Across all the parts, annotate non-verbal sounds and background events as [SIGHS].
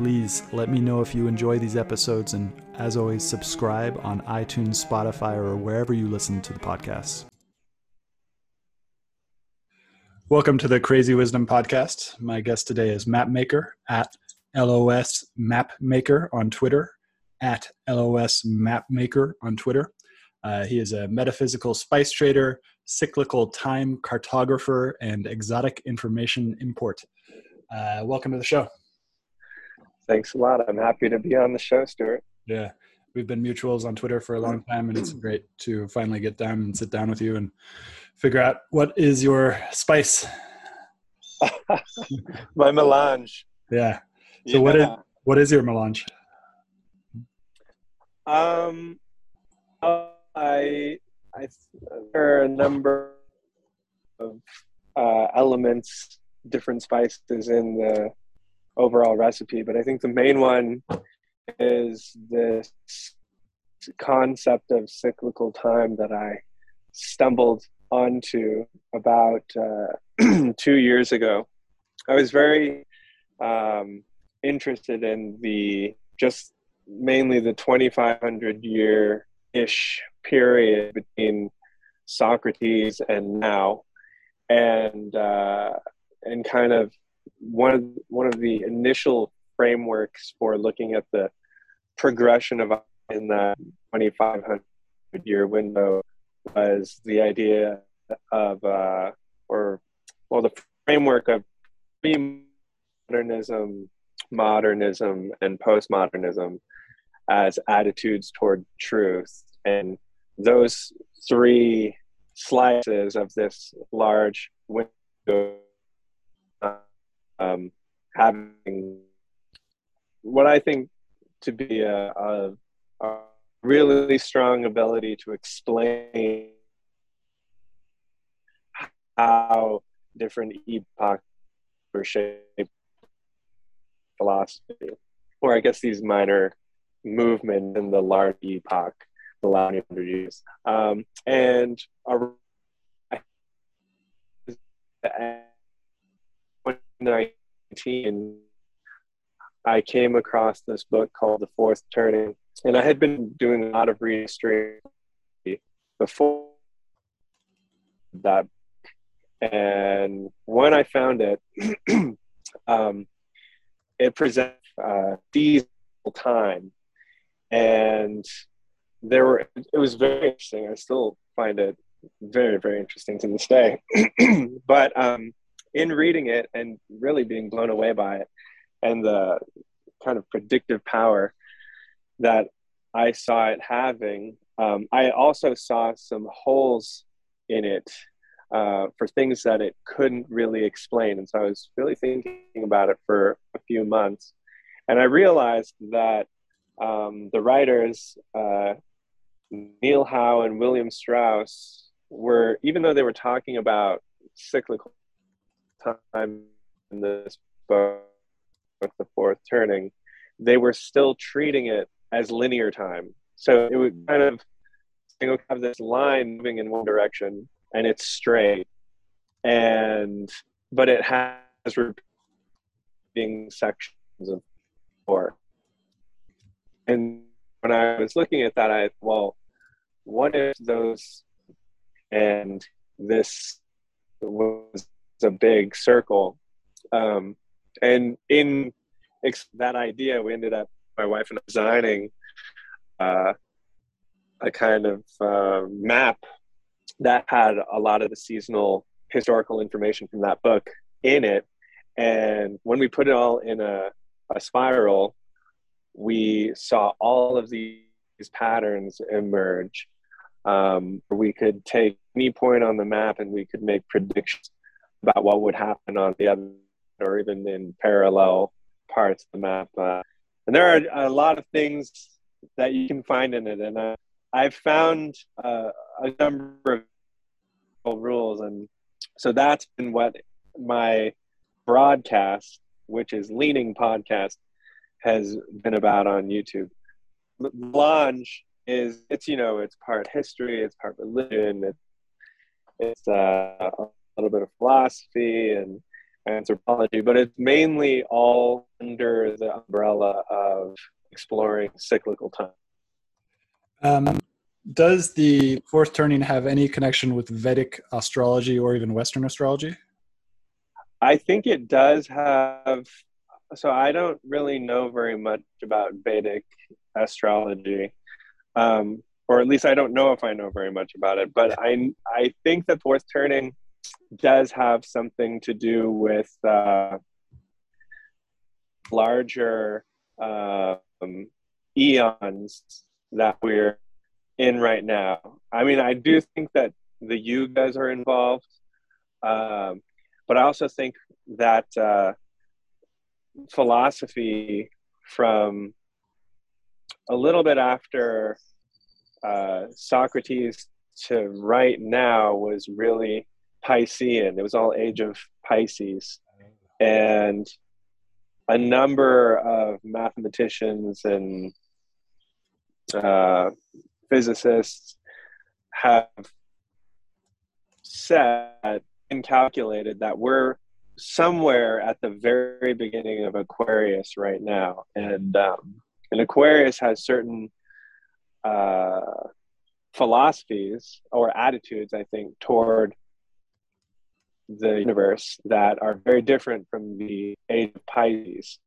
Please let me know if you enjoy these episodes, and as always, subscribe on iTunes, Spotify, or wherever you listen to the podcast. Welcome to the Crazy Wisdom Podcast. My guest today is Mapmaker at LOS Mapmaker on Twitter, at LOS Mapmaker on Twitter. Uh, he is a metaphysical spice trader, cyclical time cartographer, and exotic information import. Uh, welcome to the show. Thanks a lot. I'm happy to be on the show, Stuart. Yeah, we've been mutuals on Twitter for a long time, and it's great to finally get down and sit down with you and figure out what is your spice. [LAUGHS] My melange. Yeah. So yeah. what is what is your melange? Um, I I there are a number of uh, elements, different spices in the overall recipe, but I think the main one is this concept of cyclical time that I stumbled onto about uh, [CLEARS THROAT] two years ago. I was very um, interested in the just mainly the 2500 year ish period between Socrates and now, and uh, and kind of one of one of the initial frameworks for looking at the progression of in the 2500 year window was the idea of uh, or well the framework of modernism modernism and postmodernism as attitudes toward truth. And those three slices of this large window um, having what I think to be a, a, a really strong ability to explain how different epochs were shaped philosophy, or I guess these minor movements in the large epoch, the last hundred years. Um, and 2019, I came across this book called The Fourth Turning, and I had been doing a lot of reading before that. And when I found it, [CLEARS THROAT] um, it presents uh, diesel time, and there were. It was very interesting. I still find it very, very interesting to this day. [CLEARS THROAT] but um, in reading it and really being blown away by it and the kind of predictive power that I saw it having, um, I also saw some holes in it uh, for things that it couldn't really explain. And so I was really thinking about it for a few months. And I realized that um, the writers, uh, Neil Howe and William Strauss, were, even though they were talking about cyclical time in this book, the fourth turning, they were still treating it as linear time. So it would mm-hmm. kind of have this line moving in one direction and it's straight, and but it has repeating sections of four. And when I was looking at that, I well, what if those and this was a big circle. Um, and in that idea, we ended up, my wife and I, designing uh, a kind of uh, map that had a lot of the seasonal historical information from that book in it. And when we put it all in a, a spiral, we saw all of these patterns emerge. Um, we could take any point on the map and we could make predictions about what would happen on the other or even in parallel parts of the map. Uh, and there are a lot of things that you can find in it, and I, I've found uh, a number of rules, and so that's been what my broadcast, which is Leaning Podcast, has been about on YouTube. Melange is it's you know it's part history, it's part religion, it's, it's uh, little bit of philosophy and anthropology, but it's mainly all under the umbrella of exploring cyclical time. Um, does the fourth turning have any connection with Vedic astrology or even Western astrology? I think it does have. So I don't really know very much about Vedic astrology, um, or at least I don't know if I know very much about it. But I I think the fourth turning does have something to do with uh, larger um, eons that we're in right now. I mean, I do think that the yugas are involved, um, but I also think that uh, philosophy from a little bit after uh, Socrates to right now was really Piscean. It was all age of Pisces. And a number of mathematicians and uh, physicists have said and calculated that we're somewhere at the very beginning of Aquarius right now. And, um, and Aquarius has certain uh, philosophies or attitudes, I think, toward the universe that are very different from the age of Pisces.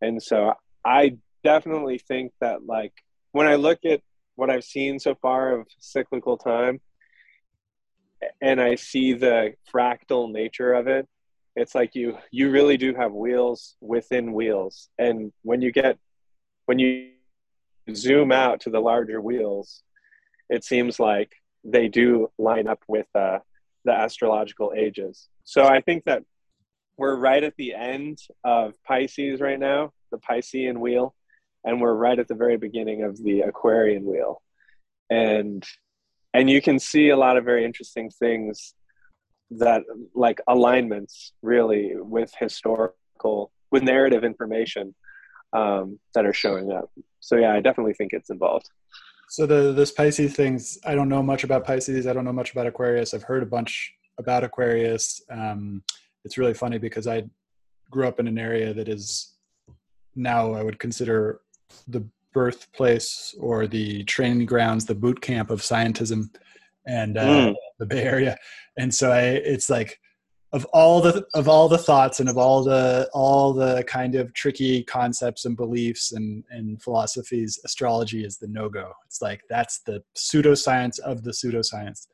And so I definitely think that like when I look at what I've seen so far of cyclical time and I see the fractal nature of it, it's like you you really do have wheels within wheels. And when you get when you zoom out to the larger wheels, it seems like they do line up with uh, the astrological ages. So I think that we're right at the end of Pisces right now, the Piscean wheel, and we're right at the very beginning of the Aquarian wheel. And and you can see a lot of very interesting things that like alignments really with historical with narrative information um, that are showing up. So yeah, I definitely think it's involved. So the this Pisces things, I don't know much about Pisces. I don't know much about Aquarius. I've heard a bunch about Aquarius. Um, it's really funny because I grew up in an area that is now I would consider the birthplace or the training grounds, the boot camp of scientism, and uh, mm. the Bay Area. And so I, it's like of all the of all the thoughts and of all the all the kind of tricky concepts and beliefs and and philosophies astrology is the no-go. It's like that's the pseudoscience of the pseudoscience.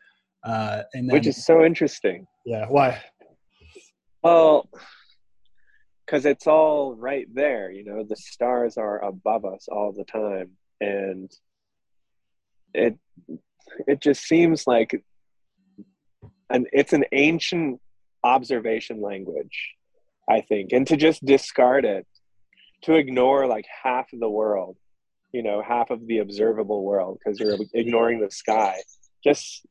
Uh and then, which is so interesting. Yeah why? Well because it's all right there you know the stars are above us all the time and it it just seems like and it's an ancient observation language, I think, and to just discard it, to ignore like half of the world, you know, half of the observable world because you're ignoring the sky, just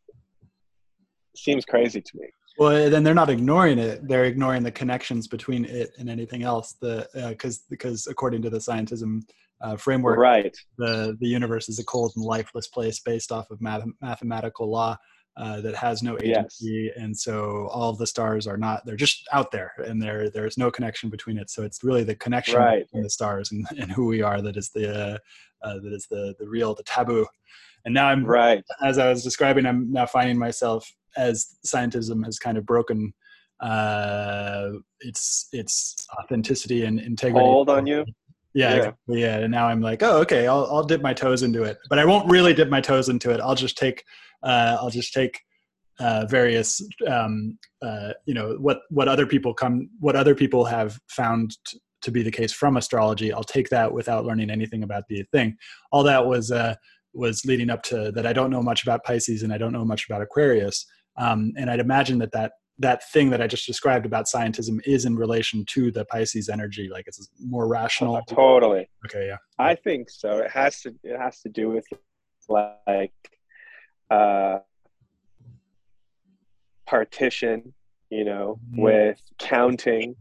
seems crazy to me. Well, then they're not ignoring it; they're ignoring the connections between it and anything else. The because uh, because according to the scientism uh, framework, right, the the universe is a cold and lifeless place based off of math- mathematical law uh, that has no agency, yes. and so all the stars are not. They're just out there, and there there's no connection between it. So it's really the connection right. between the stars and, and who we are that is the uh, uh, that is the the real the taboo. And now I'm right as I was describing. I'm now finding myself as scientism has kind of broken uh, its its authenticity and integrity. Hold on you. Yeah, yeah, exactly, yeah. And now I'm like, oh, okay, I'll I'll dip my toes into it, but I won't really dip my toes into it. I'll just take uh, I'll just take uh, various um, uh, you know what what other people come what other people have found t- to be the case from astrology. I'll take that without learning anything about the thing. All that was uh, was leading up to that. I don't know much about Pisces and I don't know much about Aquarius. Um, and I'd imagine that that that thing that I just described about scientism is in relation to the Pisces energy, like it's more rational. totally. Okay, yeah. I think so. It has to. It has to do with like uh, partition. You know, mm-hmm. with counting,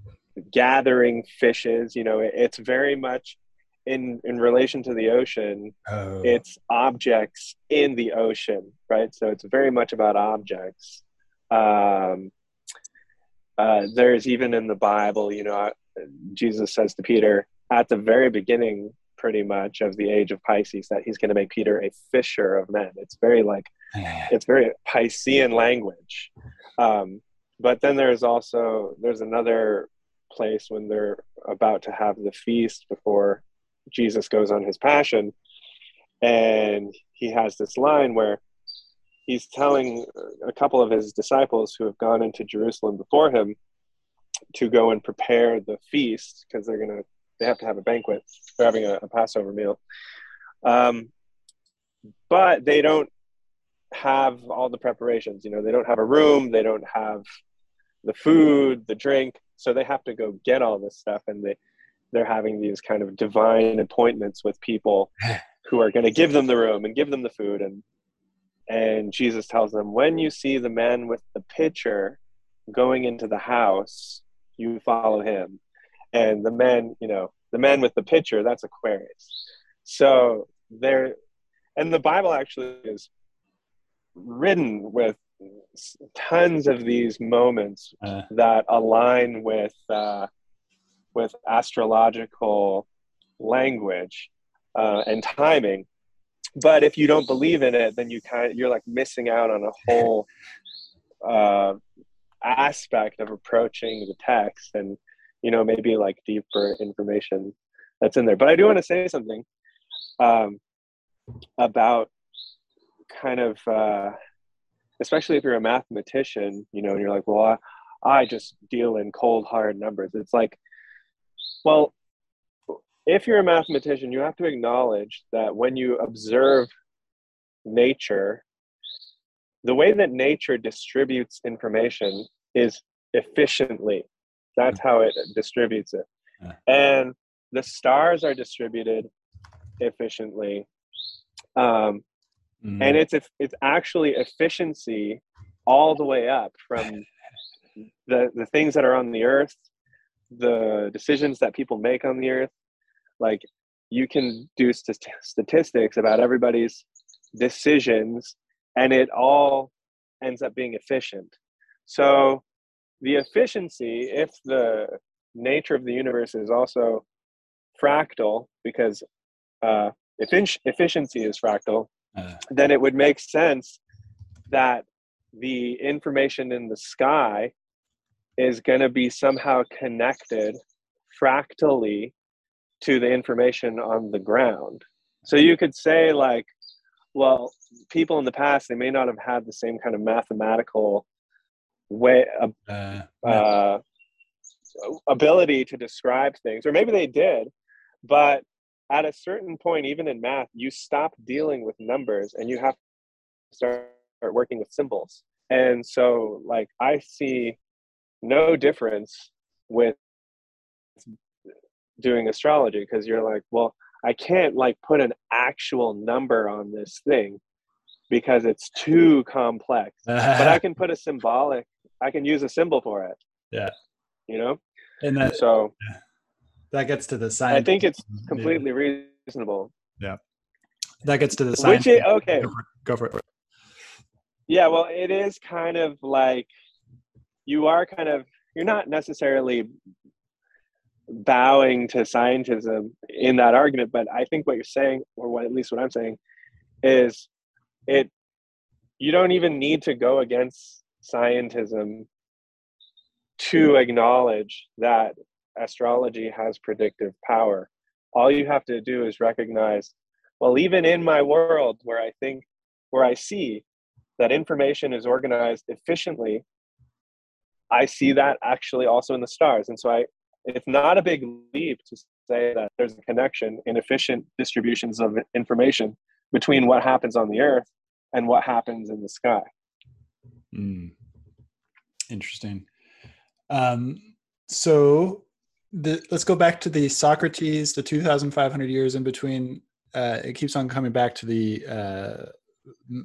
gathering fishes. You know, it, it's very much in in relation to the ocean. Oh. It's objects in the ocean, right? So it's very much about objects. Um, uh, there's even in the Bible, you know, Jesus says to Peter at the very beginning, pretty much of the age of Pisces, that he's going to make Peter a fisher of men. It's very like, it's very Piscean language. Um, but then there's also there's another place when they're about to have the feast before Jesus goes on his passion, and he has this line where he's telling a couple of his disciples who have gone into Jerusalem before him to go and prepare the feast because they're gonna they have to have a banquet. They're having a, a Passover meal, um, but they don't have all the preparations. You know, they don't have a room. They don't have the food, the drink. So they have to go get all this stuff, and they they're having these kind of divine appointments with people [SIGHS] who are going to give them the room and give them the food and and Jesus tells them, when you see the man with the pitcher going into the house, you follow him. And the man, you know, the man with the pitcher, that's Aquarius. So there, and the Bible actually is ridden with tons of these moments uh. that align with uh, with astrological language uh, and timing but if you don't believe in it then you kind of you're like missing out on a whole [LAUGHS] uh, aspect of approaching the text and you know maybe like deeper information that's in there but i do want to say something um, about kind of uh, especially if you're a mathematician you know and you're like well I, I just deal in cold hard numbers it's like well if you're a mathematician, you have to acknowledge that when you observe nature, the way that nature distributes information is efficiently. That's how it distributes it. And the stars are distributed efficiently. Um, mm. And it's it's actually efficiency all the way up from the, the things that are on the earth, the decisions that people make on the earth, like you can do st- statistics about everybody's decisions and it all ends up being efficient so the efficiency if the nature of the universe is also fractal because uh, if efficiency is fractal uh. then it would make sense that the information in the sky is going to be somehow connected fractally to the information on the ground. So you could say, like, well, people in the past, they may not have had the same kind of mathematical way, uh, uh, uh, ability to describe things, or maybe they did, but at a certain point, even in math, you stop dealing with numbers and you have to start working with symbols. And so, like, I see no difference with doing astrology because you're like, well, I can't like put an actual number on this thing because it's too complex. but I [LAUGHS] can put a symbolic, I can use a symbol for it. Yeah. You know? And that, so that gets to the science. I think it's completely yeah. reasonable. Yeah. That gets to the science. Which it, okay. Go for, go for it. Yeah. Well, it is kind of like you are kind of, you're not necessarily bowing to scientism in that argument but i think what you're saying or what at least what i'm saying is it you don't even need to go against scientism to acknowledge that astrology has predictive power all you have to do is recognize well even in my world where i think where i see that information is organized efficiently i see that actually also in the stars and so i it's not a big leap to say that there's a connection in efficient distributions of information between what happens on the earth and what happens in the sky. Mm. Interesting. Um, so the, let's go back to the Socrates, the 2,500 years in between. Uh, it keeps on coming back to the uh,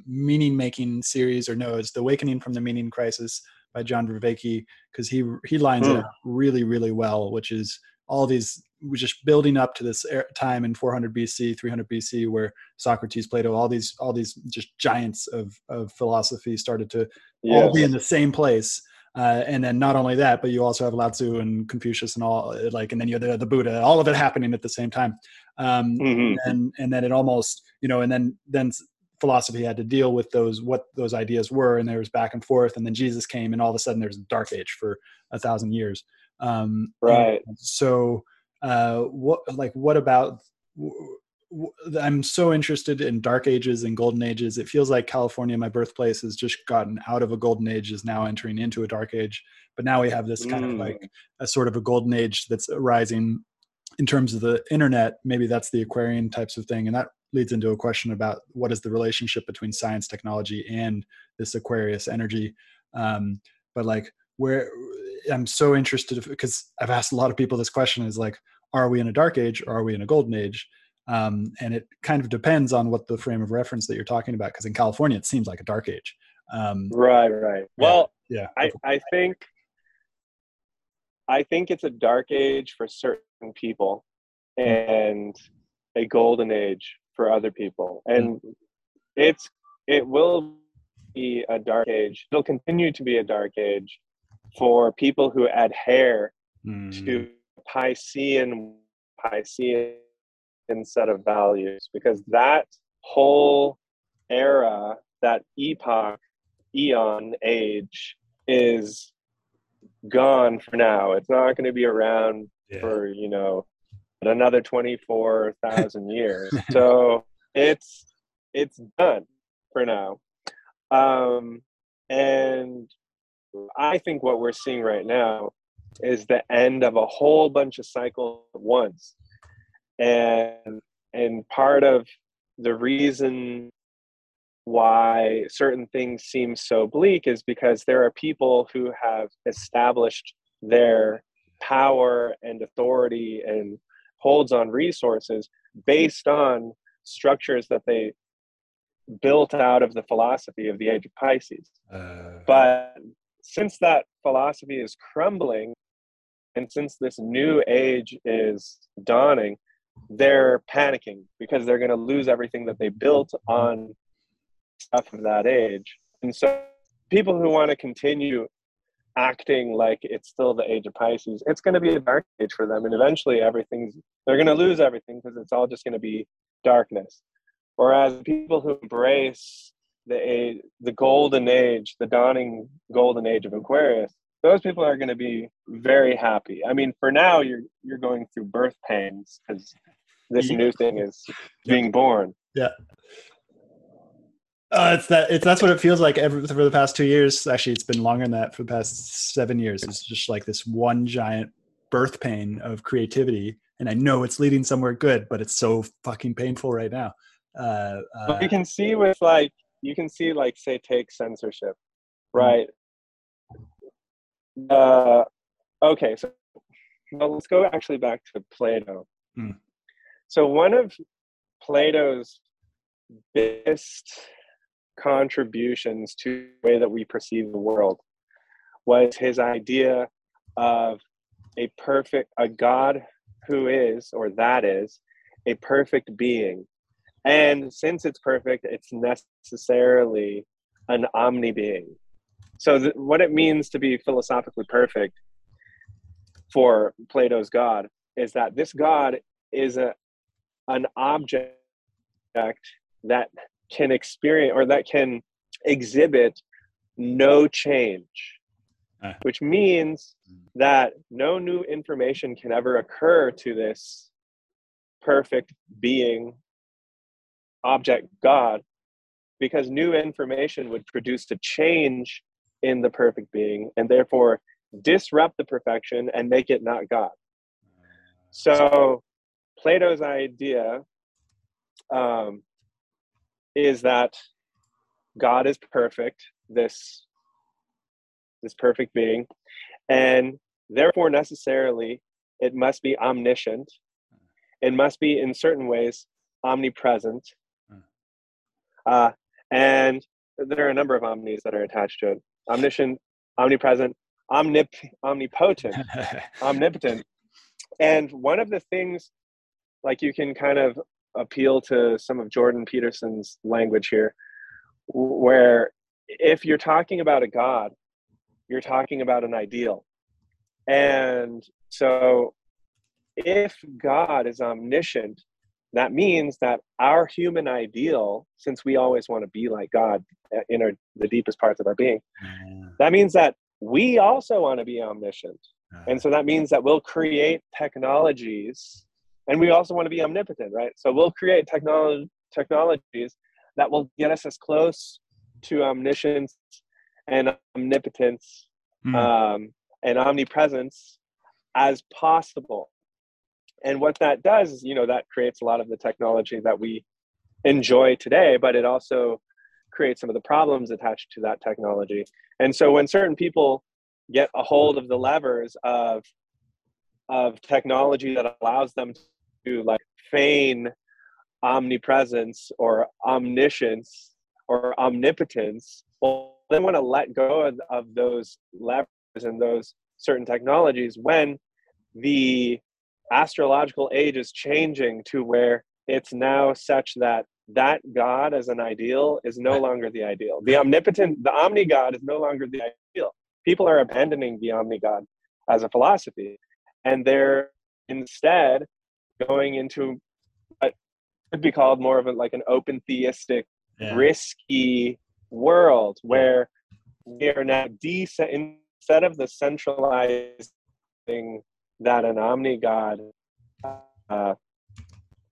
meaning making series, or no, it's the Awakening from the Meaning Crisis by John Vervaeke, because he he lines mm. it hmm. up really, really well, which is all these we're just building up to this time in 400 BC, 300 BC, where Socrates, Plato, all these all these just giants of of philosophy started to yes. all be in the same place. Uh, and then not only that, but you also have Lao Tzu and Confucius and all like, and then you have the, the Buddha, all of it happening at the same time. Um, mm-hmm. And and then it almost, you know, and then then philosophy had to deal with those what those ideas were, and there was back and forth. And then Jesus came, and all of a sudden there's a dark age for a thousand years. Um, right. So uh, what like what about I'm so interested in dark ages and golden ages. It feels like California, my birthplace, has just gotten out of a golden age, is now entering into a dark age. But now we have this kind mm. of like a sort of a golden age that's arising in terms of the internet. Maybe that's the Aquarian types of thing, and that leads into a question about what is the relationship between science, technology, and this Aquarius energy. Um, but like, where I'm so interested because I've asked a lot of people this question: is like, are we in a dark age or are we in a golden age? Um, and it kind of depends on what the frame of reference that you're talking about. Because in California, it seems like a dark age. Um, right, right. Well, yeah, I, I think I think it's a dark age for certain people, and a golden age for other people, and it's it will be a dark age. It'll continue to be a dark age for people who adhere mm. to Piscean Piscean set of values because that whole era, that epoch, eon age is gone for now. It's not going to be around yeah. for, you know, another 24,000 [LAUGHS] years. so it's it's done for now. Um, and I think what we're seeing right now is the end of a whole bunch of cycles at once and and part of the reason why certain things seem so bleak is because there are people who have established their power and authority and holds on resources based on structures that they built out of the philosophy of the age of Pisces. Uh... But since that philosophy is crumbling, and since this new age is dawning, they're oh. panicking because they're going to lose everything that they built on stuff of that age. And so, people who want to continue acting like it's still the age of Pisces, it's going to be a dark age for them. And eventually, everything's, they're going to lose everything because it's all just going to be darkness. Whereas people who embrace the age, the golden age, the dawning golden age of Aquarius, those people are going to be very happy. I mean, for now, you're you're going through birth pains because this yeah. new thing is being born. Yeah. Uh, it's that it's that's what it feels like every for the past two years. Actually, it's been longer than that for the past seven years. It's just like this one giant birth pain of creativity, and I know it's leading somewhere good, but it's so fucking painful right now. Uh, uh, you can see with like you can see like say take censorship, mm-hmm. Uh, okay, so well, let's go actually back to Plato. Mm. So one of Plato's biggest contributions to the way that we perceive the world was his idea of a perfect a god who is or that is a perfect being and since it's perfect it's necessarily an omni being so, th- what it means to be philosophically perfect for Plato's God is that this God is a an object that can experience or that can exhibit no change, uh. which means that no new information can ever occur to this perfect being, object God, because new information would produce a change in the perfect being and therefore disrupt the perfection and make it not God. So Plato's idea um, is that God is perfect, this this perfect being, and therefore necessarily it must be omniscient. It must be in certain ways omnipresent. Hmm. Uh, and there are a number of omnis that are attached to it. Omniscient, omnipresent, omnip- omnipotent, [LAUGHS] omnipotent. And one of the things, like you can kind of appeal to some of Jordan Peterson's language here, where if you're talking about a God, you're talking about an ideal. And so if God is omniscient, that means that our human ideal, since we always want to be like God in our, the deepest parts of our being, that means that we also want to be omniscient. And so that means that we'll create technologies and we also want to be omnipotent, right? So we'll create technology technologies that will get us as close to omniscience and omnipotence mm. um, and omnipresence as possible. And what that does is, you know, that creates a lot of the technology that we enjoy today, but it also creates some of the problems attached to that technology. And so when certain people get a hold of the levers of of technology that allows them to like feign omnipresence or omniscience or omnipotence well they want to let go of, of those levers and those certain technologies when the astrological age is changing to where it's now such that that god as an ideal is no longer the ideal. The omnipotent the omni god is no longer the ideal. People are abandoning the omni god as a philosophy and they're instead going into what could be called more of a, like an open theistic yeah. risky world where we are now de- instead of the centralized thing that an omni god uh,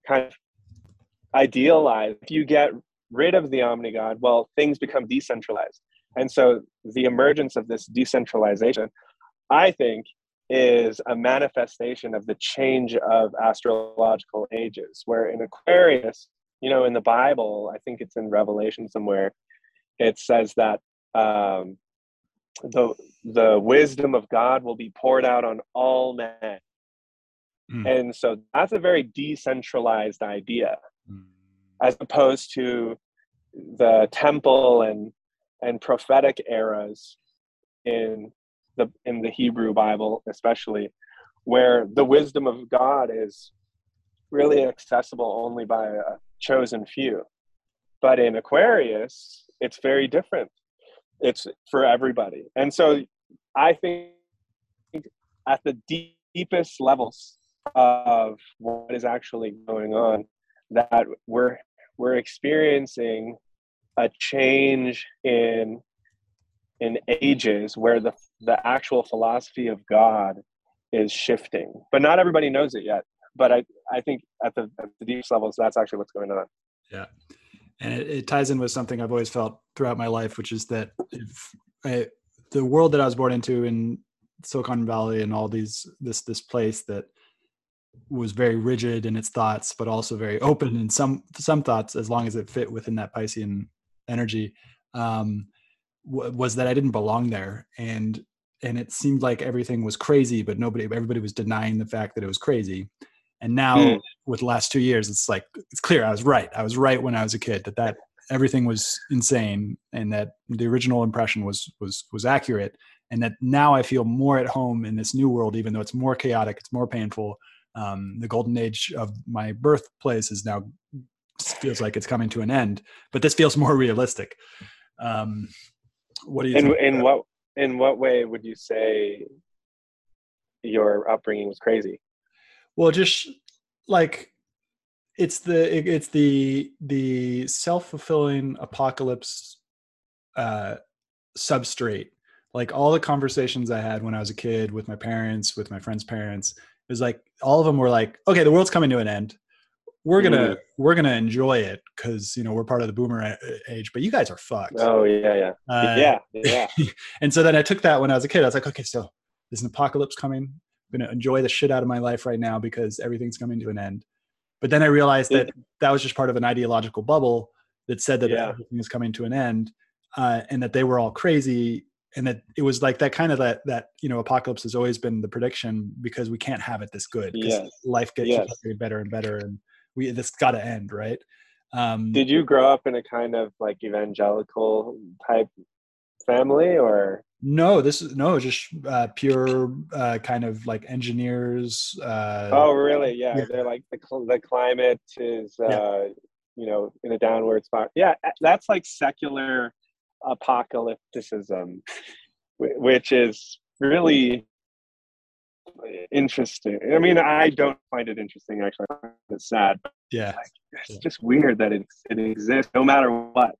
kind of idealize if you get rid of the omni god well things become decentralized. And so the emergence of this decentralization i think is a manifestation of the change of astrological ages where in aquarius you know in the bible i think it's in revelation somewhere it says that um, the the wisdom of God will be poured out on all men. Mm. And so that's a very decentralized idea, mm. as opposed to the temple and and prophetic eras in the in the Hebrew Bible, especially, where the wisdom of God is really accessible only by a chosen few. But in Aquarius, it's very different it's for everybody. And so i think at the deepest levels of what is actually going on that we're we're experiencing a change in in ages where the the actual philosophy of god is shifting. But not everybody knows it yet. But i i think at the, at the deepest levels that's actually what's going on. Yeah and it, it, ties in with something I've always felt throughout my life, which is that I, the world that I was born into in Silicon Valley and all these this this place that was very rigid in its thoughts, but also very open in some some thoughts, as long as it fit within that Piscean energy, um, w- was that I didn't belong there, and and it seemed like everything was crazy, but nobody everybody was denying the fact that it was crazy and now mm. with the last two years it's like it's clear i was right. I was right when i was a kid that that everything was insane and that the original impression was was was accurate. And that now i feel more at home in this new world even though it's more chaotic it's more painful. Um, the golden age of my birthplace is now feels like it's coming to an end but this feels [LAUGHS] more realistic. Um, what do you in, in what in what way would you say your upbringing was crazy well, just like it's the it, it's the the self-fulfilling apocalypse uh substrate. Like all the conversations i had when i was a kid with my parents with my friends parents it was like all of them were like okay the world's coming to an end. We're gonna mm. we're gonna enjoy it because you know we're part of the boomer age but you guys are fucked. Oh yeah yeah. Uh, yeah yeah. [LAUGHS] and so then i took that when i was a kid. I was like okay so there's an apocalypse coming going to enjoy the shit out of my life right now because everything's coming to an end. But then I realized that that was just part of an ideological bubble that said that yeah. everything is coming to an end uh, and that they were all crazy and that it was like that kind of that that you know apocalypse has always been the prediction because we can't have it this good because Yes. life gets Yes. better and better and we this got to end right um Did you grow up in a kind of like evangelical type family or no this is no just uh pure uh kind of like engineers uh Oh, really? Yeah, yeah. they're like the cl- the climate is Yeah. uh you know in a downward spot. Yeah, that's like secular apocalypticism, which is really interesting. I mean, I don't find it interesting actually. It's sad. yeah It's Yeah. just weird that it it exists no matter what.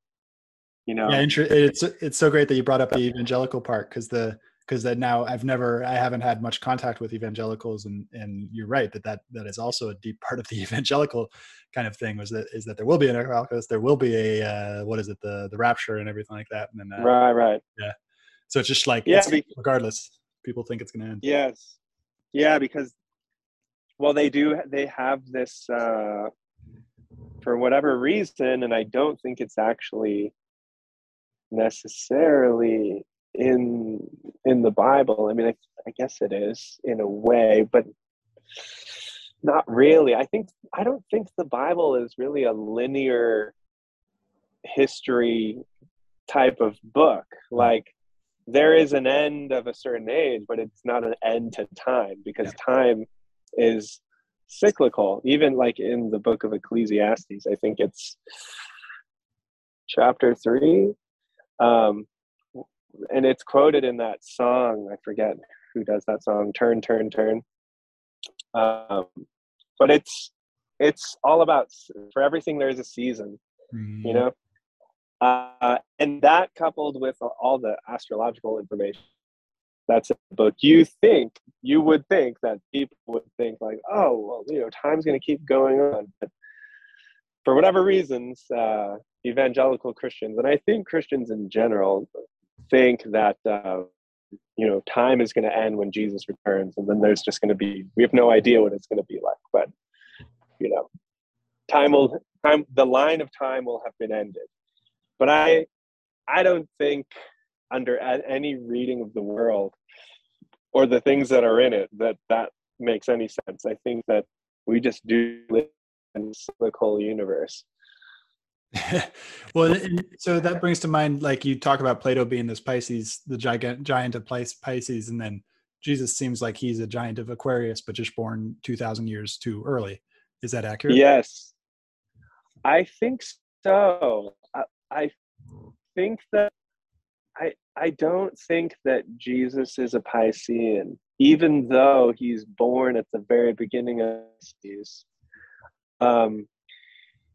You know. yeah it's it's so great that you brought up the evangelical part because the because that now i've never i haven't had much contact with evangelicals and and you're right that that that is also a deep part of the [LAUGHS] evangelical kind of thing was that is that there will be an apocalypse there will be a uh, what is it the the rapture and everything like that and then uh, Right, right. Yeah. So it's just like Yeah, it's- be- regardless people think it's going to end Yes. Yeah, because well they do they have this uh for whatever reason and I don't think it's actually necessarily in in the Bible. I mean I, I guess it is in a way, but not really. I think I don't think the Bible is really a linear history type of book. Like there is an end of a certain age, but it's not an end to time because time is cyclical. Even like in the book of Ecclesiastes, I think it's chapter three. Um, and it's quoted in that song. I forget who does that song. Turn, turn, turn. Um, but it's it's all about for everything there's a season Mhm. you know uh, and that coupled with all the astrological information that's in the book you think you would think that people would think like oh well you know time's going to keep going on but for whatever reasons uh, evangelical christians and i think christians in general think that uh, you know time is going to end when jesus returns and then there's just going to be we have no idea what it's going to be like but you know time will time the line of time will have been ended. But i i don't think under any reading of the world or the things that are in it that that makes any sense. I think that we just do live in a cyclical universe [LAUGHS] well, so that brings to mind, like you talk about Plato being this Pisces, the giant giant of Pisces, and then Jesus seems like he's a giant of Aquarius, but just born two thousand years too early. Is that accurate? yes i think so I, I think that i i don't think that jesus is a piscean even though he's born at the very beginning of Pisces. um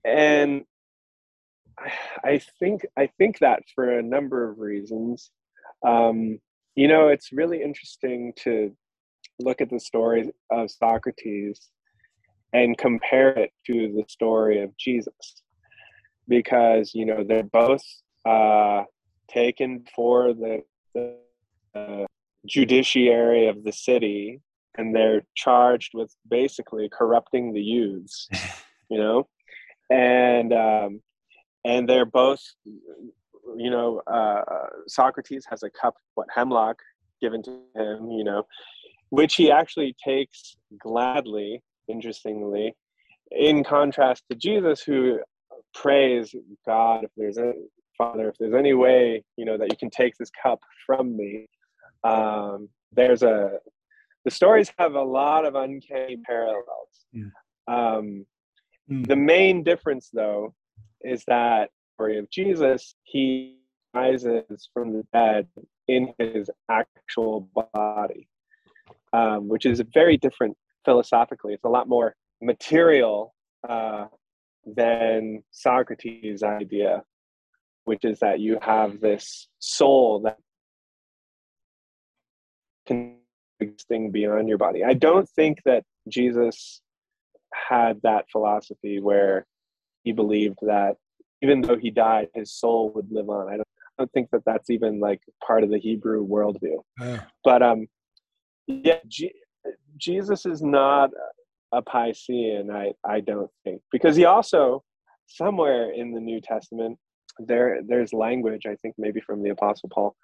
and [SIGHS] I, think i think that for a number of reasons. Um you know it's really interesting to look at the story of socrates and compare it to the story of Jesus. Because you know they're both uh, taken for the, the uh, judiciary of the city and they're charged with basically corrupting the youths [LAUGHS] you know? And um, and they're both you know uh, Socrates has a cup what hemlock given to him you know which he actually takes gladly interestingly, in contrast to Jesus, who prays God, if there's a Father, if there's any way, you know, that you can take this cup from me. Um, there's a the stories have a lot of uncanny parallels. Mm. Um, Mm. The main difference, though, is that story of Jesus, he rises from the dead in his actual body, um, which is very different philosophically. It's a lot more material uh, than Socrates' idea, which is that you have this soul that can existing beyond your body. I don't think that Jesus had that philosophy where he believed that even though he died, his soul would live on. I don't, I don't think that that's even like part of the Hebrew worldview. Oh. But um, yeah, G- Jesus is not a Piscean. I I don't think because he also somewhere in the New Testament there there's language I think maybe from the Apostle Paul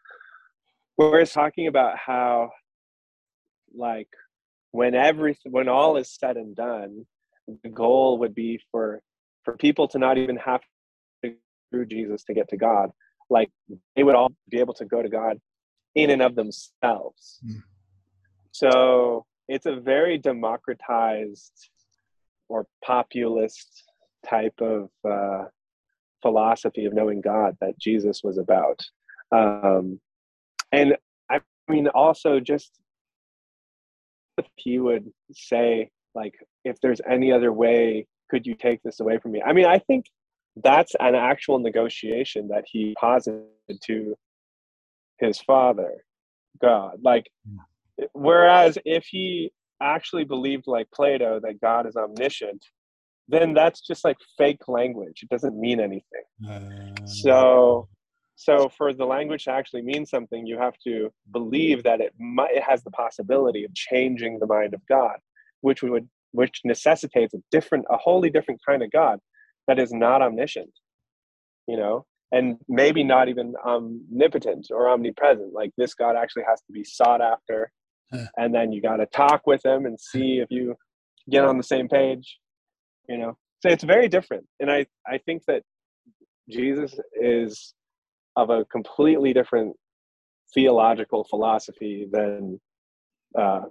where it's talking about how like when everything when all is said and done the goal would be for for people to not even have to through jesus to get to god like they would all be able to go to god in and of themselves mm. so it's a very democratized or populist type of uh, philosophy of knowing god that jesus was about um, and i mean also just if he would say like if there's any other way could you take this away from me? I mean i think that's an actual negotiation that he posited to his father god. Like whereas if he actually believed like plato that god is omniscient then that's just like fake language. It doesn't mean anything. Uh, so so for the language to actually mean something, you have to believe that it might, it has the possibility of changing the mind of God, which would which necessitates a different, a wholly different kind of God that is not omniscient, you know, and maybe not even omnipotent or omnipresent. Like this God actually has to be sought after, and then you got to talk with him and see if you get on the same page, you know. So it's very different, and I I think that Jesus is of a completely different theological philosophy than uh,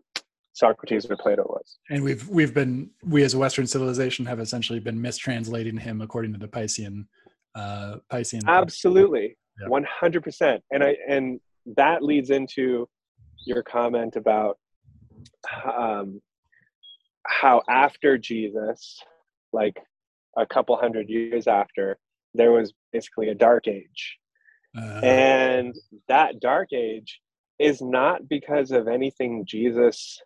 Socrates or Plato was. And we've we've been we as a Western civilization have essentially been mistranslating him according to the Piscean uh, Piscean. Absolutely, one hundred percent. And I and that leads into your comment about um, how after Jesus, like a couple hundred years after, there was basically a dark age uh, and that dark age is not because of anything Jesus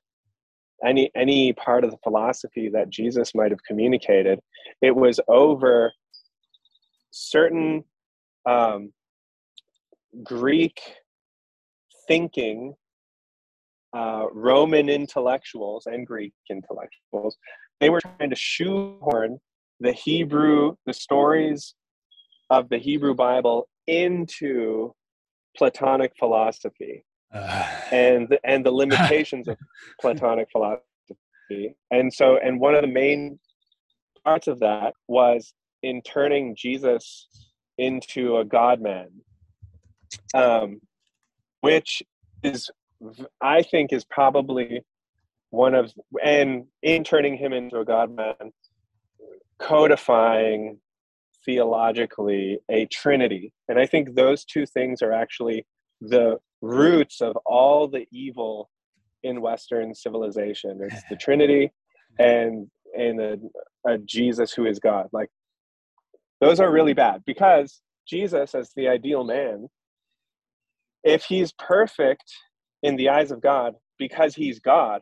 any any part of the philosophy that Jesus might have communicated. It was over certain um, Greek thinking, uh, Roman intellectuals and Greek intellectuals. They were trying to shoehorn the Hebrew, the stories of the Hebrew Bible into Platonic philosophy. And and the [LAUGHS] limitations of Platonic philosophy. And so, and one of the main parts of that was in turning Jesus into a God man, um, which is, I think, is probably one of, and in turning him into a God man, codifying theologically a trinity. And I think those two things are actually the roots of all the evil in Western civilization. It's the Trinity and and a, a Jesus who is God. Like those are really bad because Jesus, as the ideal man, if he's perfect in the eyes of God because he's God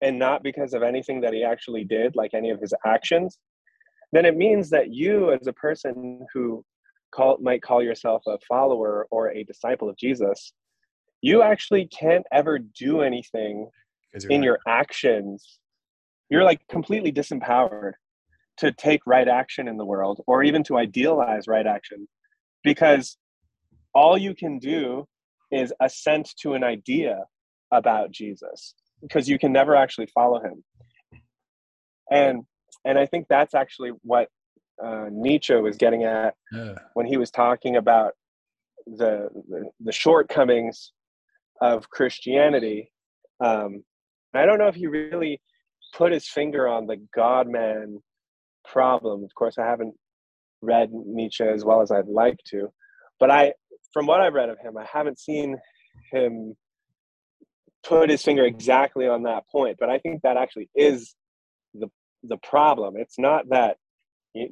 and not because of anything that he actually did, like any of his actions, then it means that you as a person who call, might call yourself a follower or a disciple of jesus you actually can't ever do anything in right. your actions you're like completely disempowered to take right action in the world or even to idealize right action because all you can do is assent to an idea about jesus because you can never actually follow him and and I think that's actually what uh, Nietzsche was getting at yeah. when he was talking about the, the, the shortcomings of Christianity. Um, I don't know if he really put his finger on the God man problem. Of course, I haven't read Nietzsche as well as I'd like to, but I, from what I've read of him, I haven't seen him put his finger exactly on that point. But I think that actually is the the problem. It's not that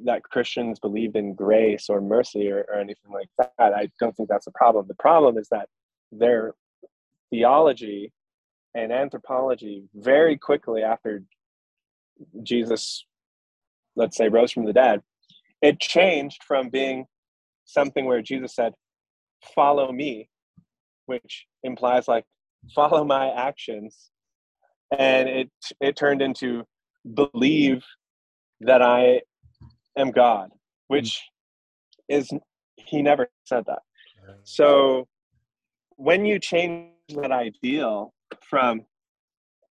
that Christians believed in grace or mercy or, or anything like that. I don't think that's the problem. The problem is that their theology and anthropology very quickly after Jesus, let's say, rose from the dead, it changed from being something where Jesus said, Follow me, which implies like, follow my actions. And it it turned into believe that I am God, which is he never said that. So when you change that ideal from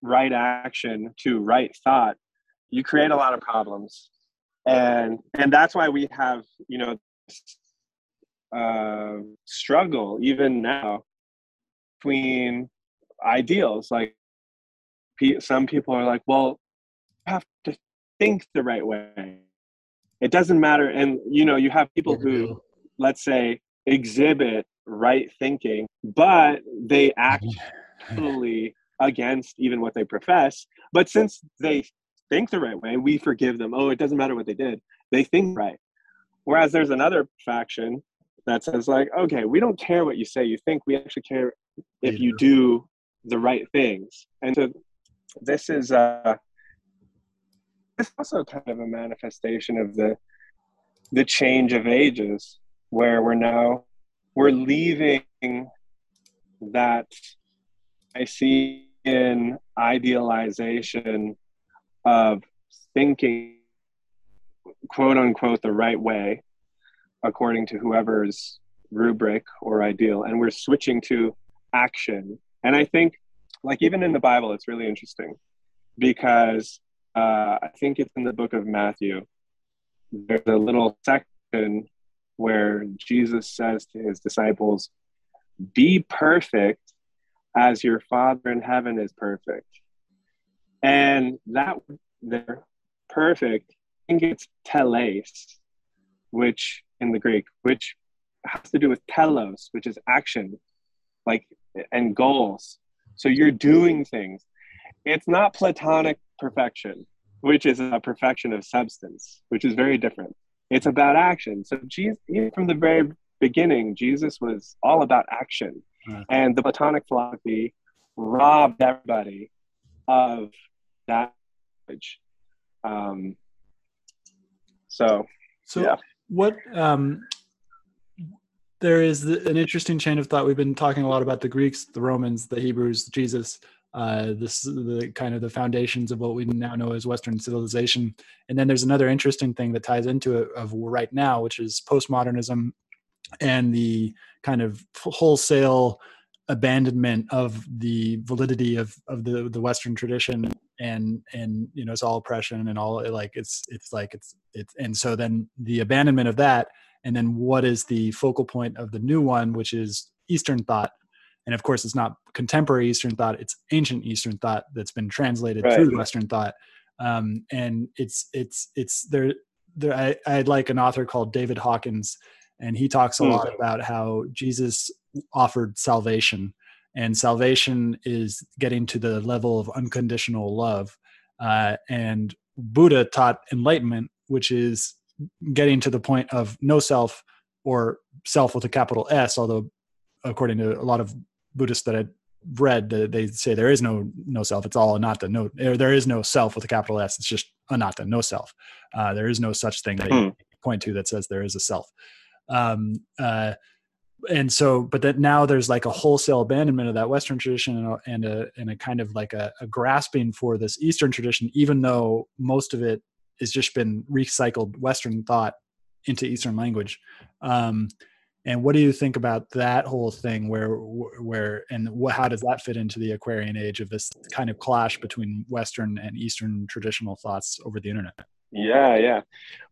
right action to right thought, you create a lot of problems. And and that's why we have, you know, uh, struggle even now between ideals. Like some people are like, well, you have to think the right way. It doesn't matter. And you know, you have people who, let's say, exhibit right thinking, but they act totally against even what they profess. But since they think the right way, we forgive them. Oh, it doesn't matter what they did. They think right. Whereas there's another faction that says like, okay, we don't care what you say, you think. We actually care if you do the right things. And so this is uh it's also kind of a manifestation of the the change of ages where we're now we're leaving that I see in idealization of thinking quote unquote the right way according to whoever's rubric or ideal and we're switching to action. And i think like even in the bible it's really interesting because uh, i think it's in the book of matthew. There's a little section where jesus says to his disciples be perfect as your father in heaven is perfect and that they're perfect I think it's teleios which in the Greek, which has to do with telos, which is action, like and goals. So you're doing things. It's not platonic perfection, which is a perfection of substance, which is very different. It's about action. So Jesus, even from the very beginning, Jesus was all about action, right. and the Platonic philosophy robbed everybody of that. Um, so, so yeah what um, there is an interesting chain of thought. We've been talking a lot about the Greeks, the Romans, the Hebrews, Jesus. Uh, this the kind of the foundations of what we now know as Western civilization. And then there's another interesting thing that ties into it of right now, which is postmodernism and the kind of wholesale abandonment of the validity of of the the Western tradition and and you know it's all oppression and all like it's it's like it's it's and so then the abandonment of that and then what is the focal point of the new one which is eastern thought and of course it's not contemporary eastern thought it's ancient eastern thought that's been translated right. through western thought um, and it's it's it's there there I, I like an author called david hawkins and he talks a mm. lot about how jesus offered salvation and salvation is getting to the level of unconditional love uh, and buddha taught enlightenment which is getting to the point of no self or self with a capital s although according to a lot of buddhists that i read that they say there is no no self. It's all anatta. No there is no self with a capital s. It's just anatta no self. Uh, there is no such thing that you hmm. point to that says there is a self. Um, uh, and so but that now there's like a wholesale abandonment of that western tradition and a and a, and a kind of like a, a, grasping for this eastern tradition even though most of it has just been recycled western thought into eastern language. Um, and what do you think about that whole thing where where and what, how does that fit into the aquarian age of this kind of clash between western and eastern traditional thoughts over the internet? Yeah yeah.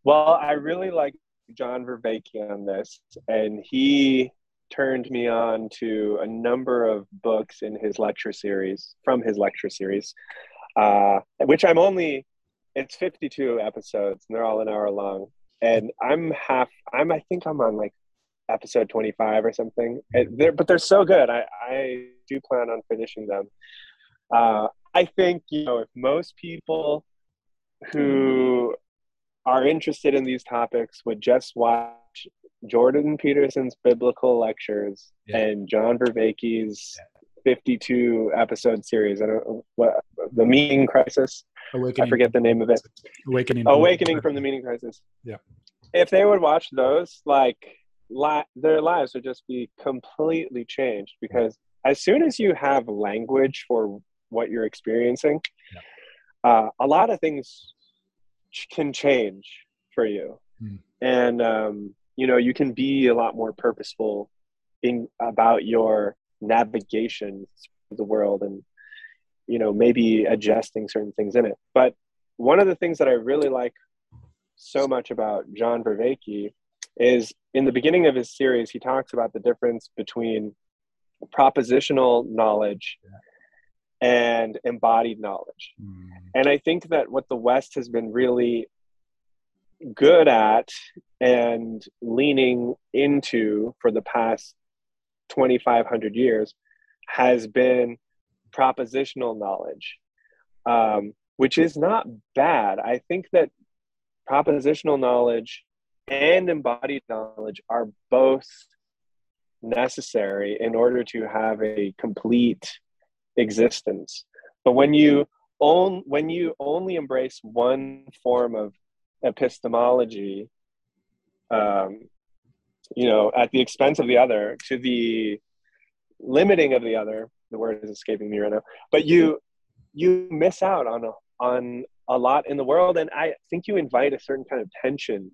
Well i really like John Vervaeke on this, and he turned me on to a number of books in his lecture series from his lecture series, uh, which I'm only it's 52 episodes and they're all an hour long, and I'm half I'm I think I'm on like episode 25 or something. They're, but they're so good. I I do plan on finishing them. Uh, I think you know if most people who are interested in these topics would just watch Jordan Peterson's biblical lectures yeah. and John Vervaeke's yeah. 52 episode series. I don't what the meaning crisis. Awakening. I forget the name of it. Awakening. Awakening from the meaning crisis. Yeah. If they would watch those, like li- their lives would just be completely changed because as soon as you have language for what you're experiencing, yeah. uh, a lot of things can change for you mm. and um, you know you can be a lot more purposeful in about your navigation through the world and you know maybe adjusting certain things in it but one of the things that i really like so much about john vervaeke is in the beginning of his series he talks about the difference between propositional knowledge and embodied knowledge mm. and i think that what the west has been really good at and leaning into for the past 2500 years has been propositional knowledge um, which is not bad i think that propositional knowledge and embodied knowledge are both necessary in order to have a complete existence. But when you own when you only embrace one form of epistemology um, you know at the expense of the other to the limiting of the other the word is escaping me right now but you you miss out on a, on a lot in the world. And i think you invite a certain kind of tension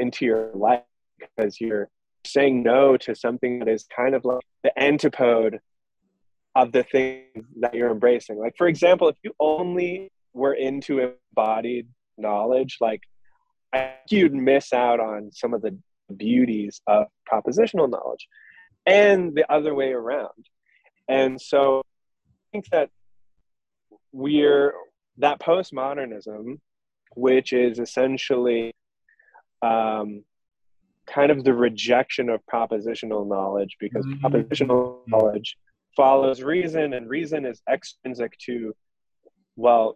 into your life because you're saying no to something that is kind of like the antipode of the thing that you're embracing like for example if you only were into embodied knowledge like I think you'd miss out on some of the beauties of propositional knowledge and the other way around. And so I think that we're that postmodernism, which is essentially um, kind of the rejection of propositional knowledge because mm-hmm. propositional knowledge follows reason and reason is extrinsic to well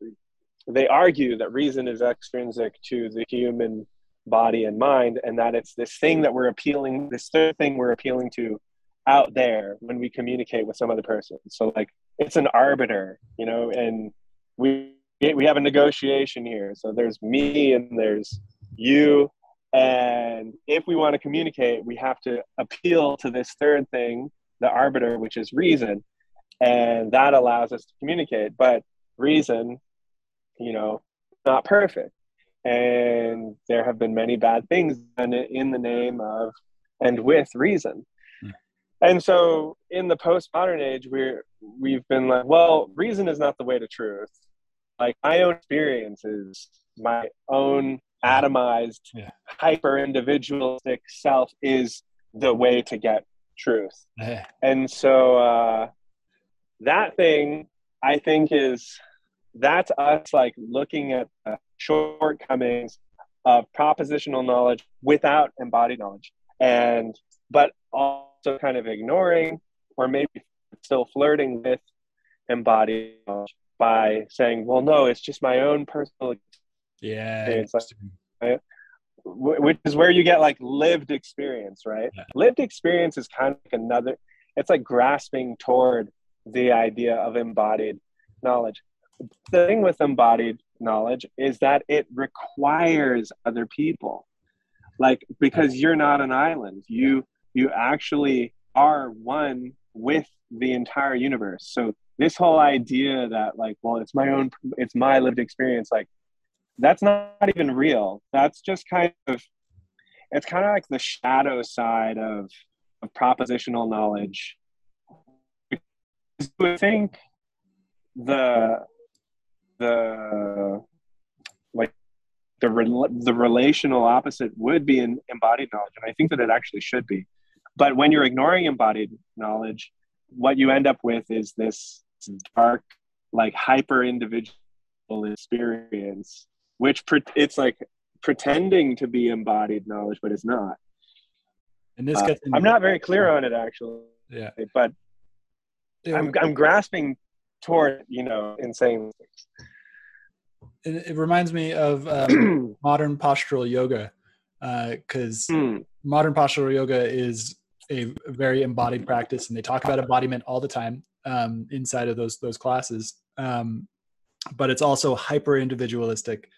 they argue that reason is extrinsic to the human body and mind and that it's this thing that we're appealing this third thing we're appealing to out there when we communicate with some other person so like it's an arbiter you know and we we have a negotiation here so there's me and there's you and if we want to communicate we have to appeal to this third thing the arbiter which is reason and that allows us to communicate but reason you know, not perfect. And there have been many bad things done in the name of and with reason. Hmm. And so in the postmodern age, we're we've been like, well, reason is not the way to truth. Like my own experience is my own atomized, yeah. hyper individualistic self is the way to get truth. Yeah. And so uh, that thing I think is that's us like looking at the shortcomings of propositional knowledge without embodied knowledge and but also kind of ignoring or maybe still flirting with embodied knowledge by saying well no it's just my own personal yeah. Experience. Like, which is where you get like lived experience right? Yeah. lived experience is kind of like another it's like grasping toward the idea of embodied knowledge. The thing with embodied knowledge is that it requires other people. Like because you're not an island. You you actually are one with the entire universe. So this whole idea that like well it's my own it's my lived experience like that's not even real. That's just kind of it's kind of like the shadow side of of propositional knowledge. I think the the like the re- the relational opposite would be embodied knowledge and i think that it actually should be. But when you're ignoring embodied knowledge what you end up with is this dark like hyper individual experience which pre- it's like pretending to be embodied knowledge but it's not and this uh, i'm not very clear on it actually yeah but yeah. I'm, I'm grasping toward you know insane things it, it reminds me of um, [CLEARS THROAT] modern postural yoga because uh, mm. modern postural yoga is a very embodied practice and they talk about embodiment all the time um, inside of those those classes um, but it's also hyper individualistic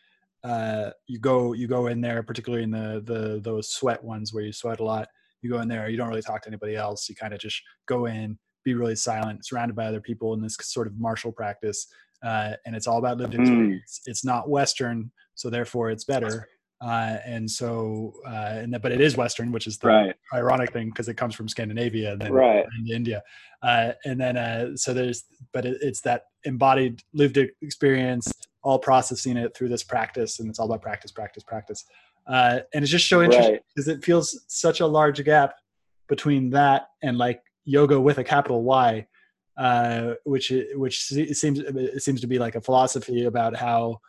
uh, you go you go in there particularly in the the those sweat ones where you sweat a lot you go in there you don't really talk to anybody else you kind of just go in be really silent surrounded by other people in this sort of martial practice uh, and it's all about lived experience. Mm. It's not Western, so therefore it's better. uh, and so uh, and the, but it is Western, which is the right. ironic thing because it comes from Scandinavia and then right. into India, uh, and then uh, so there's but it, it's that embodied lived experience, all processing it through this practice, and it's all about practice, practice, practice, uh, and it's just so interesting because right. it feels such a large gap between that and like yoga with a capital Y, uh, which which seems it seems to be like a philosophy about how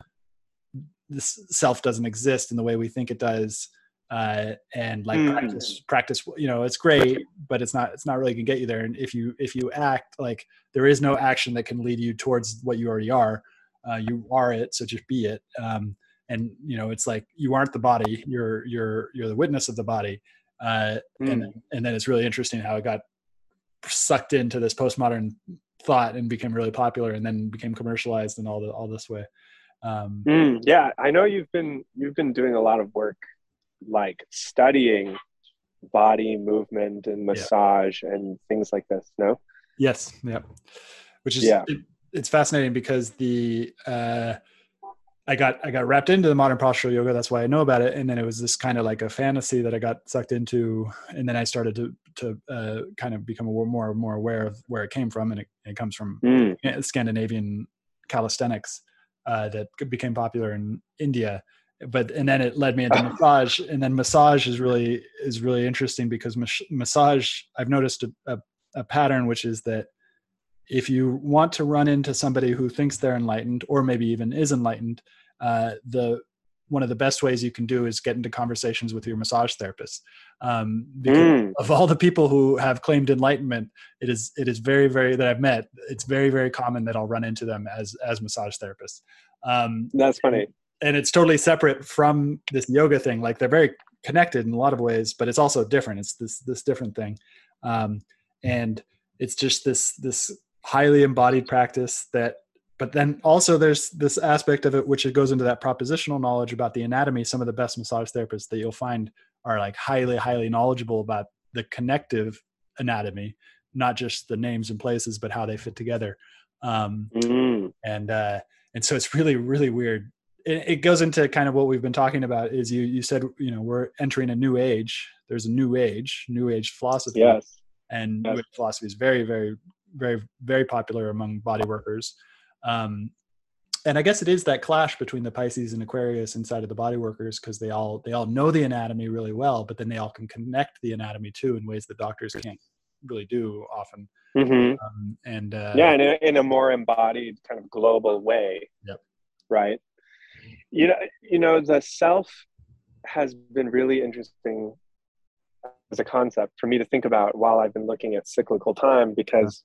this self doesn't exist in the way we think it does uh, and like mm. practice practice you know it's great but it's not it's not really gonna get you there and if you if you act like there is no action that can lead you towards what you already are uh, you are it so just be it. Um, and you know it's like you aren't the body you're you're you're the witness of the body. Uh, mm. and and then it's really interesting how it got sucked into this postmodern thought and became really popular and then became commercialized and all the all this way. Um, mm, yeah i know you've been you've been doing a lot of work like studying body movement and massage yeah. and things like this no? Yes yeah which is yeah it's fascinating because the uh I got I got wrapped into the modern postural yoga. That's why I know about it. And then it was this kind of like a fantasy that I got sucked into, and then I started to to uh, kind of become more more more aware of where it came from, and it, it comes from mm. Scandinavian calisthenics uh, that became popular in India. But and then it led me into [LAUGHS] massage, and then massage is really is really interesting because mas- massage I've noticed a, a, a pattern which is that if you want to run into somebody who thinks they're enlightened or maybe even is enlightened, uh, the one of the best ways you can do is get into conversations with your massage therapist. Um, because mm. of all the people who have claimed enlightenment, it is it is very very that I've met. It's very very common that I'll run into them as as massage therapists. Um, That's funny, and, and it's totally separate from this yoga thing. Like they're very connected in a lot of ways, but it's also different. It's this this different thing, um, and it's just this this highly embodied practice that but then also there's this aspect of it which it goes into that propositional knowledge about the anatomy. Some of the best massage therapists that you'll find are like highly highly knowledgeable about the connective anatomy not just the names and places but how they fit together. Um, mm. and uh, and so it's really really weird. It, it, goes into kind of what we've been talking about is you you said you know we're entering a new age. There's a new age new age philosophy. Yes. And yes. philosophy is very very very very popular among body workers um, and I guess it is that clash between the Pisces and Aquarius inside of the body workers because they all they all know the anatomy really well, but then they all can connect the anatomy too in ways that doctors can't really do often. Mm-hmm. Um, and uh, yeah, in a, in a more embodied kind of global way. Yep. Right. You know, you know, the self has been really interesting as a concept for me to think about while I've been looking at cyclical time because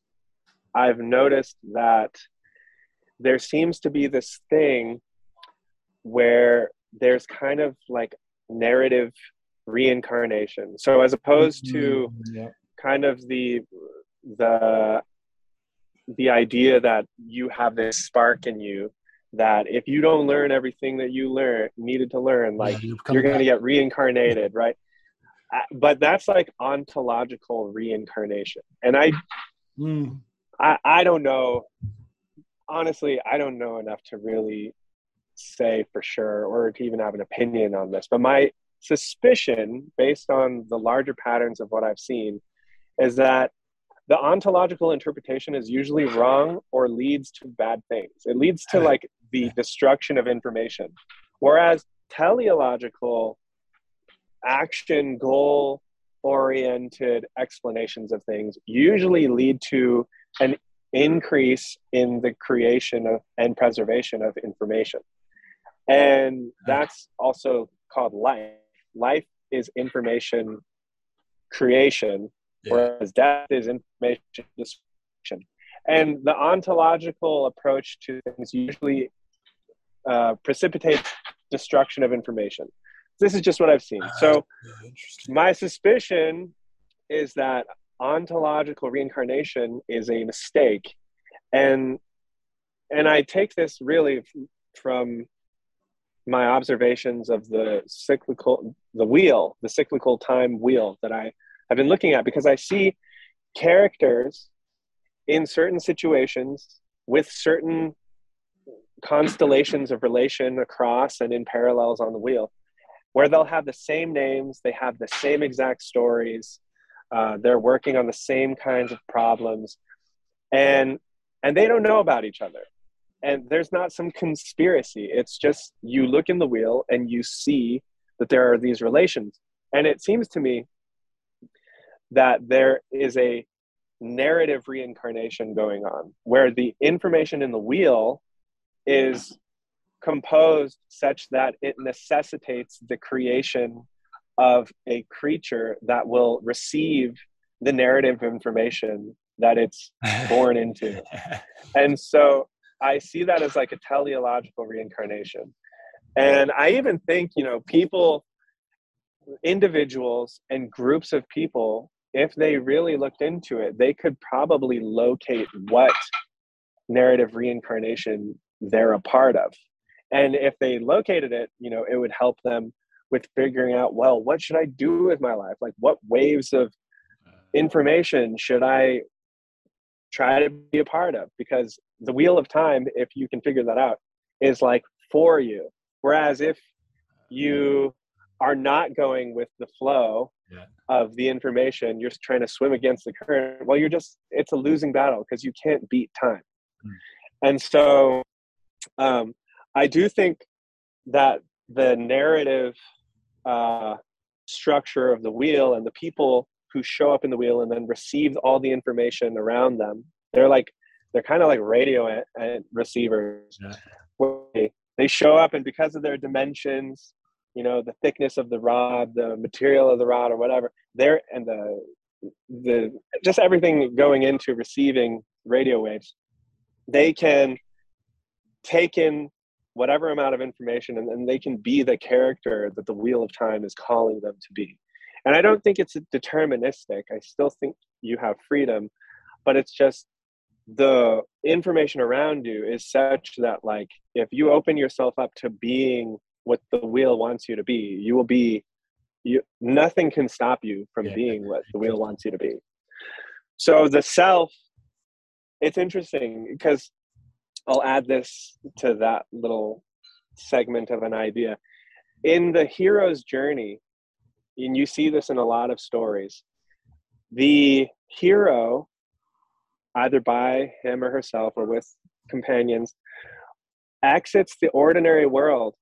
I've noticed that there seems to be this thing where there's kind of like narrative reincarnation. So as opposed to mm-hmm. yeah. kind of the the the idea that you have this spark in you that if you don't learn everything that you learn needed to learn like yeah, you're going to get reincarnated right uh, but that's like ontological reincarnation and i mm. I, I don't know honestly, I don't know enough to really say for sure or to even have an opinion on this. But my suspicion, based on the larger patterns of what I've seen, is that the ontological interpretation is usually wrong or leads to bad things. It leads to like [LAUGHS] the destruction of information. Whereas teleological action goal oriented explanations of things usually lead to an increase in the creation of, and preservation of information. And that's also called life. Life is information creation, yeah. whereas death is information destruction. And the ontological approach to things usually uh, precipitates destruction of information. This is just what I've seen. So, my suspicion is that ontological reincarnation is a mistake. And and i take this really from my observations of the cyclical the wheel the cyclical time wheel that i have been looking at because i see characters in certain situations with certain constellations of relation across and in parallels on the wheel where they'll have the same names, they have the same exact stories, uh, they're working on the same kinds of problems, and and they don't know about each other. And there's not some conspiracy. It's just you look in the wheel and you see that there are these relations. And it seems to me that there is a narrative reincarnation going on where the information in the wheel is composed such that it necessitates the creation of a creature that will receive the narrative information that it's born into. [LAUGHS] And so I see that as like a teleological reincarnation. And I even think, you know, people, individuals and groups of people, if they really looked into it, they could probably locate what narrative reincarnation they're a part of. And if they located it, you know, it would help them with figuring out, well, what should I do with my life? Like, what waves of information should I try to be a part of? Because the wheel of time, if you can figure that out, is like for you. Whereas if you are not going with the flow yeah. of the information, you're trying to swim against the current. Well, you're just, it's a losing battle because you can't beat time. Mm. And so um, I do think that the narrative uh, structure of the wheel and the people who show up in the wheel and then receive all the information around them, they're like, they're kind of like radio and receivers. Yeah. They show up, and because of their dimensions, you know, the thickness of the rod, the material of the rod, or whatever, they're and the the just everything going into receiving radio waves, they can take in whatever amount of information and then they can be the character that the wheel of time is calling them to be. And i don't think it's deterministic. I still think you have freedom but it's just the information around you is such that like if you open yourself up to being what the wheel wants you to be you will be you nothing can stop you from yeah. being what the wheel wants you to be. So the self it's interesting because I'll add this to that little segment of an idea. In the hero's journey, and you see this in a lot of stories, the hero, either by him or herself or with companions, exits the ordinary world.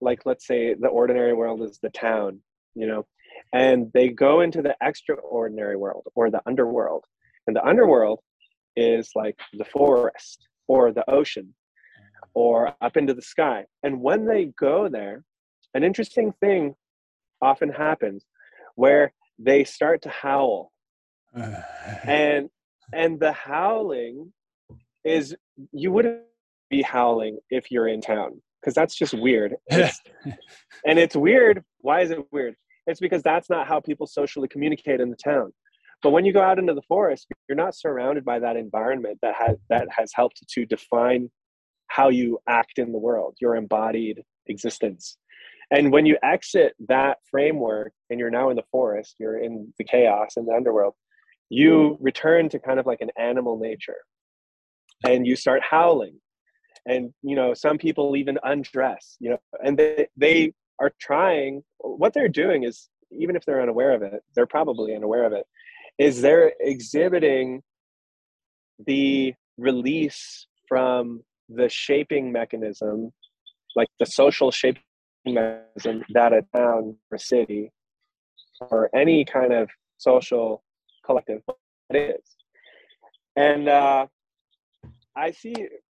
Like, let's say the ordinary world is the town, you know, and they go into the extraordinary world or the underworld. And the underworld is like the forest or the ocean or up into the sky. And when they go there, an interesting thing often happens where they start to howl. [SIGHS] and and the howling is you wouldn't be howling if you're in town because that's just weird. It's, [LAUGHS] and it's weird. Why is it weird? It's because that's not how people socially communicate in the town. But when you go out into the forest, you're not surrounded by that environment that has that has helped to define how you act in the world, your embodied existence. And when you exit that framework and you're now in the forest, you're in the chaos in the underworld, you return to kind of like an animal nature and you start howling. And you know, some people even undress, you know, and they, they are trying what they're doing is even if they're unaware of it, they're probably unaware of it, is they're exhibiting the release from the shaping mechanism, like the social shaping mechanism that a town or city or any kind of social collective is. And uh, I see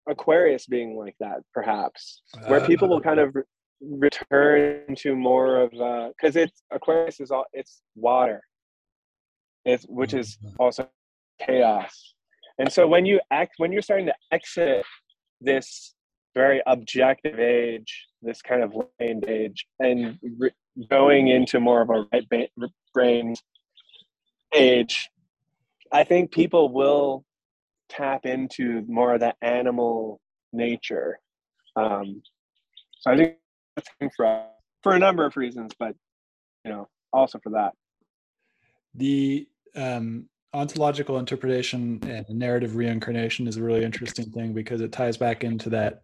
Aquarius being like that, perhaps, where people will kind of re- return to more of because uh, it's Aquarius is all it's water, it's, which is mm-hmm. also chaos. And so when you act, when you're starting to exit this very objective age, this kind of land age, and re- going into more of a right brain age, I think people will tap into more of that animal nature. Um, so I think that's for for a number of reasons, but you know, also for that. The um, ontological interpretation and narrative reincarnation is a really interesting thing because it ties back into that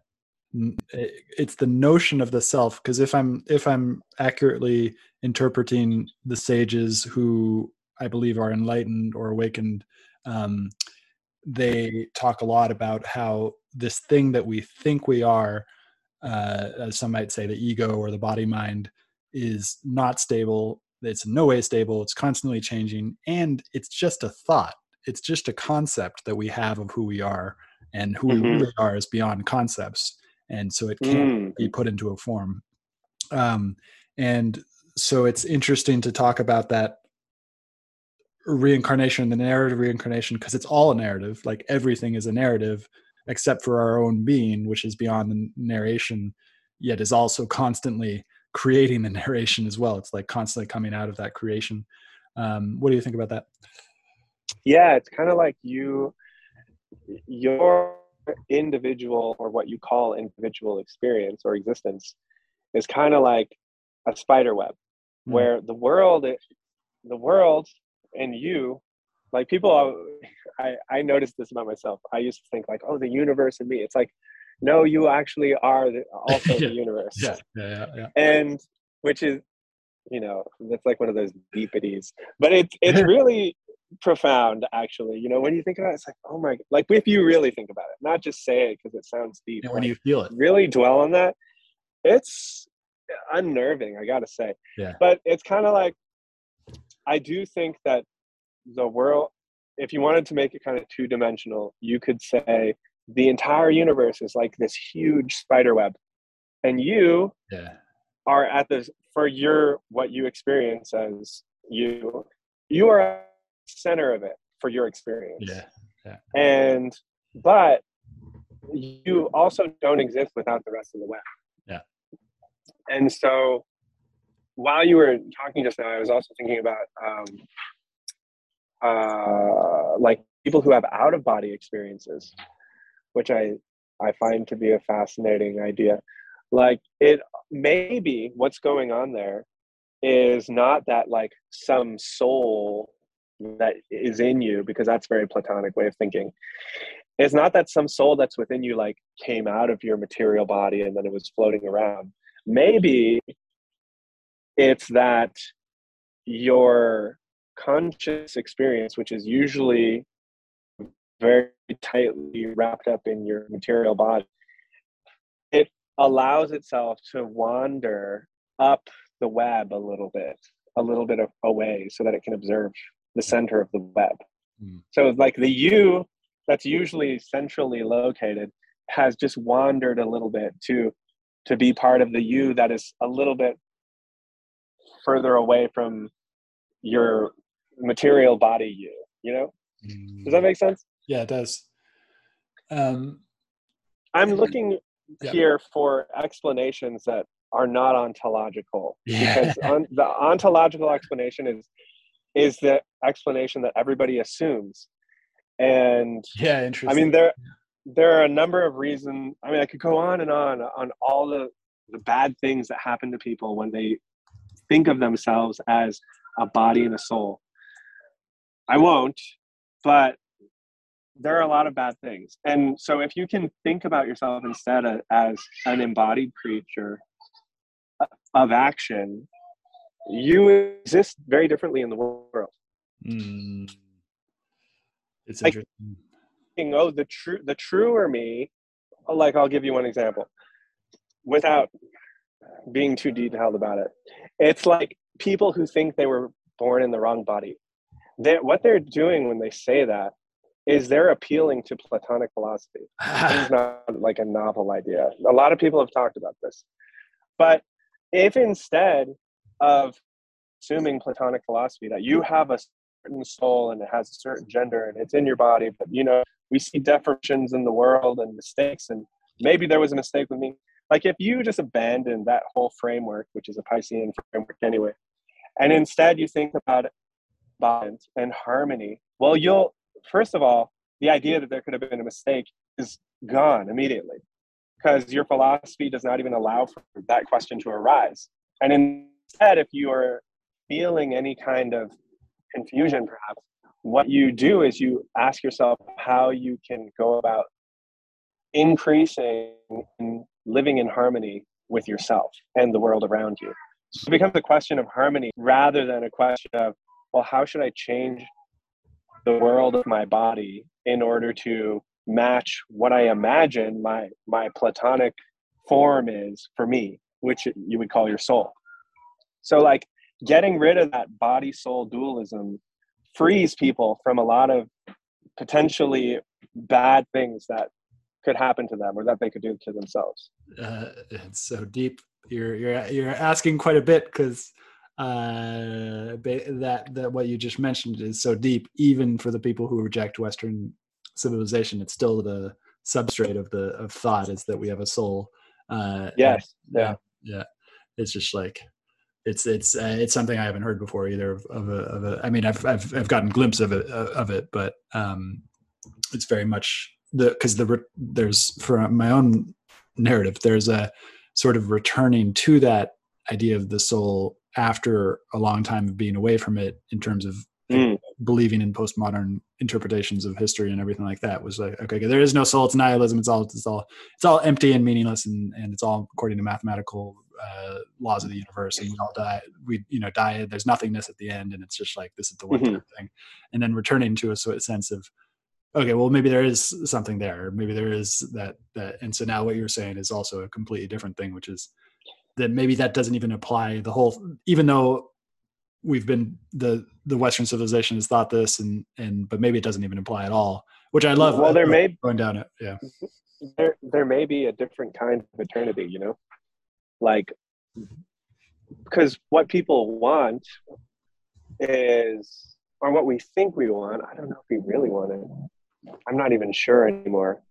it's the notion of the self. Because if i'm if i'm accurately interpreting the sages who i believe are enlightened or awakened um, they talk a lot about how this thing that we think we are uh, as some might say the ego or the body mind is not stable it's in no way stable it's constantly changing and it's just a thought it's just a concept that we have of who we are and who mm-hmm. we really are is beyond concepts and so it can't mm. be put into a form um, and so it's interesting to talk about that reincarnation the narrative reincarnation because it's all a narrative like everything is a narrative except for our own being which is beyond the narration yet is also constantly creating the [LAUGHS] narration as well. It's like constantly coming out of that creation. Um, what do you think about that? Yeah it's kind of like you your individual or what you call individual experience or existence is kind of like a spider web mm. where the world the world and you like people i i noticed this about myself. I used to think like oh the universe and me. It's like no you actually are the, also [LAUGHS] yeah. the universe. Yeah. Yeah, yeah yeah. And which is you know that's like one of those deepities but it's it's [LAUGHS] really profound actually. You know when you think about it it's like oh my like if you really think about it not just say it because it sounds deep and when like, you feel it. really dwell on that it's unnerving i gotta say. Yeah. But it's kind of like i do think that the world if you wanted to make it kind of two dimensional you could say the entire universe is like this huge spider web and you yeah. are at this for your what you experience as you you are center of it for your experience. Yeah. yeah. And but you also don't exist without the rest of the web. Yeah. And so while you were talking just now, I was also thinking about um, uh, like people who have out of body experiences, which I I find to be a fascinating idea. Like it maybe what's going on there is not that like some soul that is in you because that's very platonic way of thinking it's not that some soul that's within you like came out of your material body and then it was floating around maybe it's that your conscious experience which is usually very tightly wrapped up in your material body it allows itself to wander up the web a little bit a little bit of away so that it can observe the center of the web. Mm. So like the U that's usually centrally located has just wandered a little bit to to be part of the U that is a little bit further away from your material body you, you know? Does that make sense? Yeah, it does. Um, I'm looking yeah. here for explanations that are not ontological yeah. because [LAUGHS] on, the ontological explanation is is the explanation that everybody assumes and yeah interesting i mean there there are a number of reasons i mean i could go on and on on all the the bad things that happen to people when they think of themselves as a body and a soul i won't but there are a lot of bad things and so if you can think about yourself instead as an embodied creature of action you exist very differently in the world. Mm. It's like, interesting. Know, the true the truer me, like I'll give you one example, without being too detailed about it. It's like people who think they were born in the wrong body. They, what they're doing when they say that is they're appealing to Platonic philosophy. it's [SIGHS] not like a novel idea. A lot of people have talked about this. But if instead of assuming Platonic philosophy that you have a certain soul and it has a certain gender and it's in your body, but you know, we see deformations in the world and mistakes, and maybe there was a mistake with me. Like if you just abandon that whole framework, which is a Piscean framework anyway, and instead you think about balance and harmony, well, you'll first of all, the idea that there could have been a mistake is gone immediately because your philosophy does not even allow for that question to arise. And instead, if you are feeling any kind of confusion, perhaps, what you do is you ask yourself how you can go about increasing in living in harmony with yourself and the world around you. So it becomes a question of harmony rather than a question of, well, how should I change the world of my body in order to match what I imagine my my platonic form is for me, which you would call your soul. So like getting rid of that body soul dualism frees people from a lot of potentially bad things that could happen to them or that they could do to themselves. Uh, it's so deep. You're you're you're asking quite a bit because uh, that that what you just mentioned is so deep. Even for the people who reject Western civilization, it's still the substrate of the of thought is that we have a soul. Uh, yes. Yeah. Yeah. It's just like it's it's uh, it's something I haven't heard before either of, of, a, of a I mean I've, I've I've gotten glimpse of it uh, of it but um it's very much the because the there's for my own narrative there's a sort of returning to that idea of the soul after a long time of being away from it in terms of mm. believing in postmodern interpretations of history and everything like that was like okay there is no soul it's nihilism it's all it's all it's all empty and meaningless and and it's all according to mathematical uh, laws of the universe and we all die we you know die there's nothingness at the end and it's just like this is the one mm-hmm. thing and then returning to a sort of sense of okay well maybe there is something there maybe there is that that and so now what you're saying is also a completely different thing which is that maybe that doesn't even apply. The whole even though we've been the the western civilization has thought this and and but maybe it doesn't even apply at all which i love. Well there may going down it yeah. There there may be a different kind of eternity you know? Like because what people want is or what we think we want i don't know if we really want it. I'm not even sure anymore.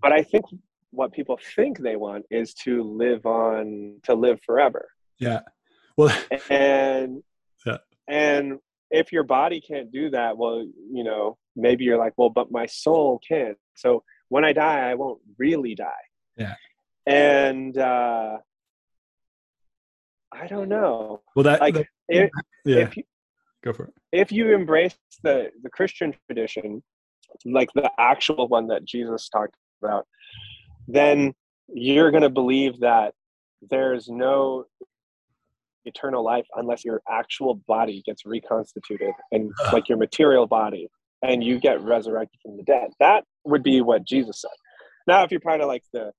But i think what people think they want is to live on to live forever. Yeah. Well [LAUGHS] and yeah. and if your body can't do that well you know maybe you're like well but my soul can. So when i die i won't really die. Yeah. And uh i don't know. Well that like that, if, yeah. If you, go for it. if you embrace the the christian tradition like the actual one that jesus talked about then you're going to believe that there's no eternal life unless your actual body gets reconstituted and like your material body and you get resurrected from the dead. That would be what jesus said. Now if you're part of like the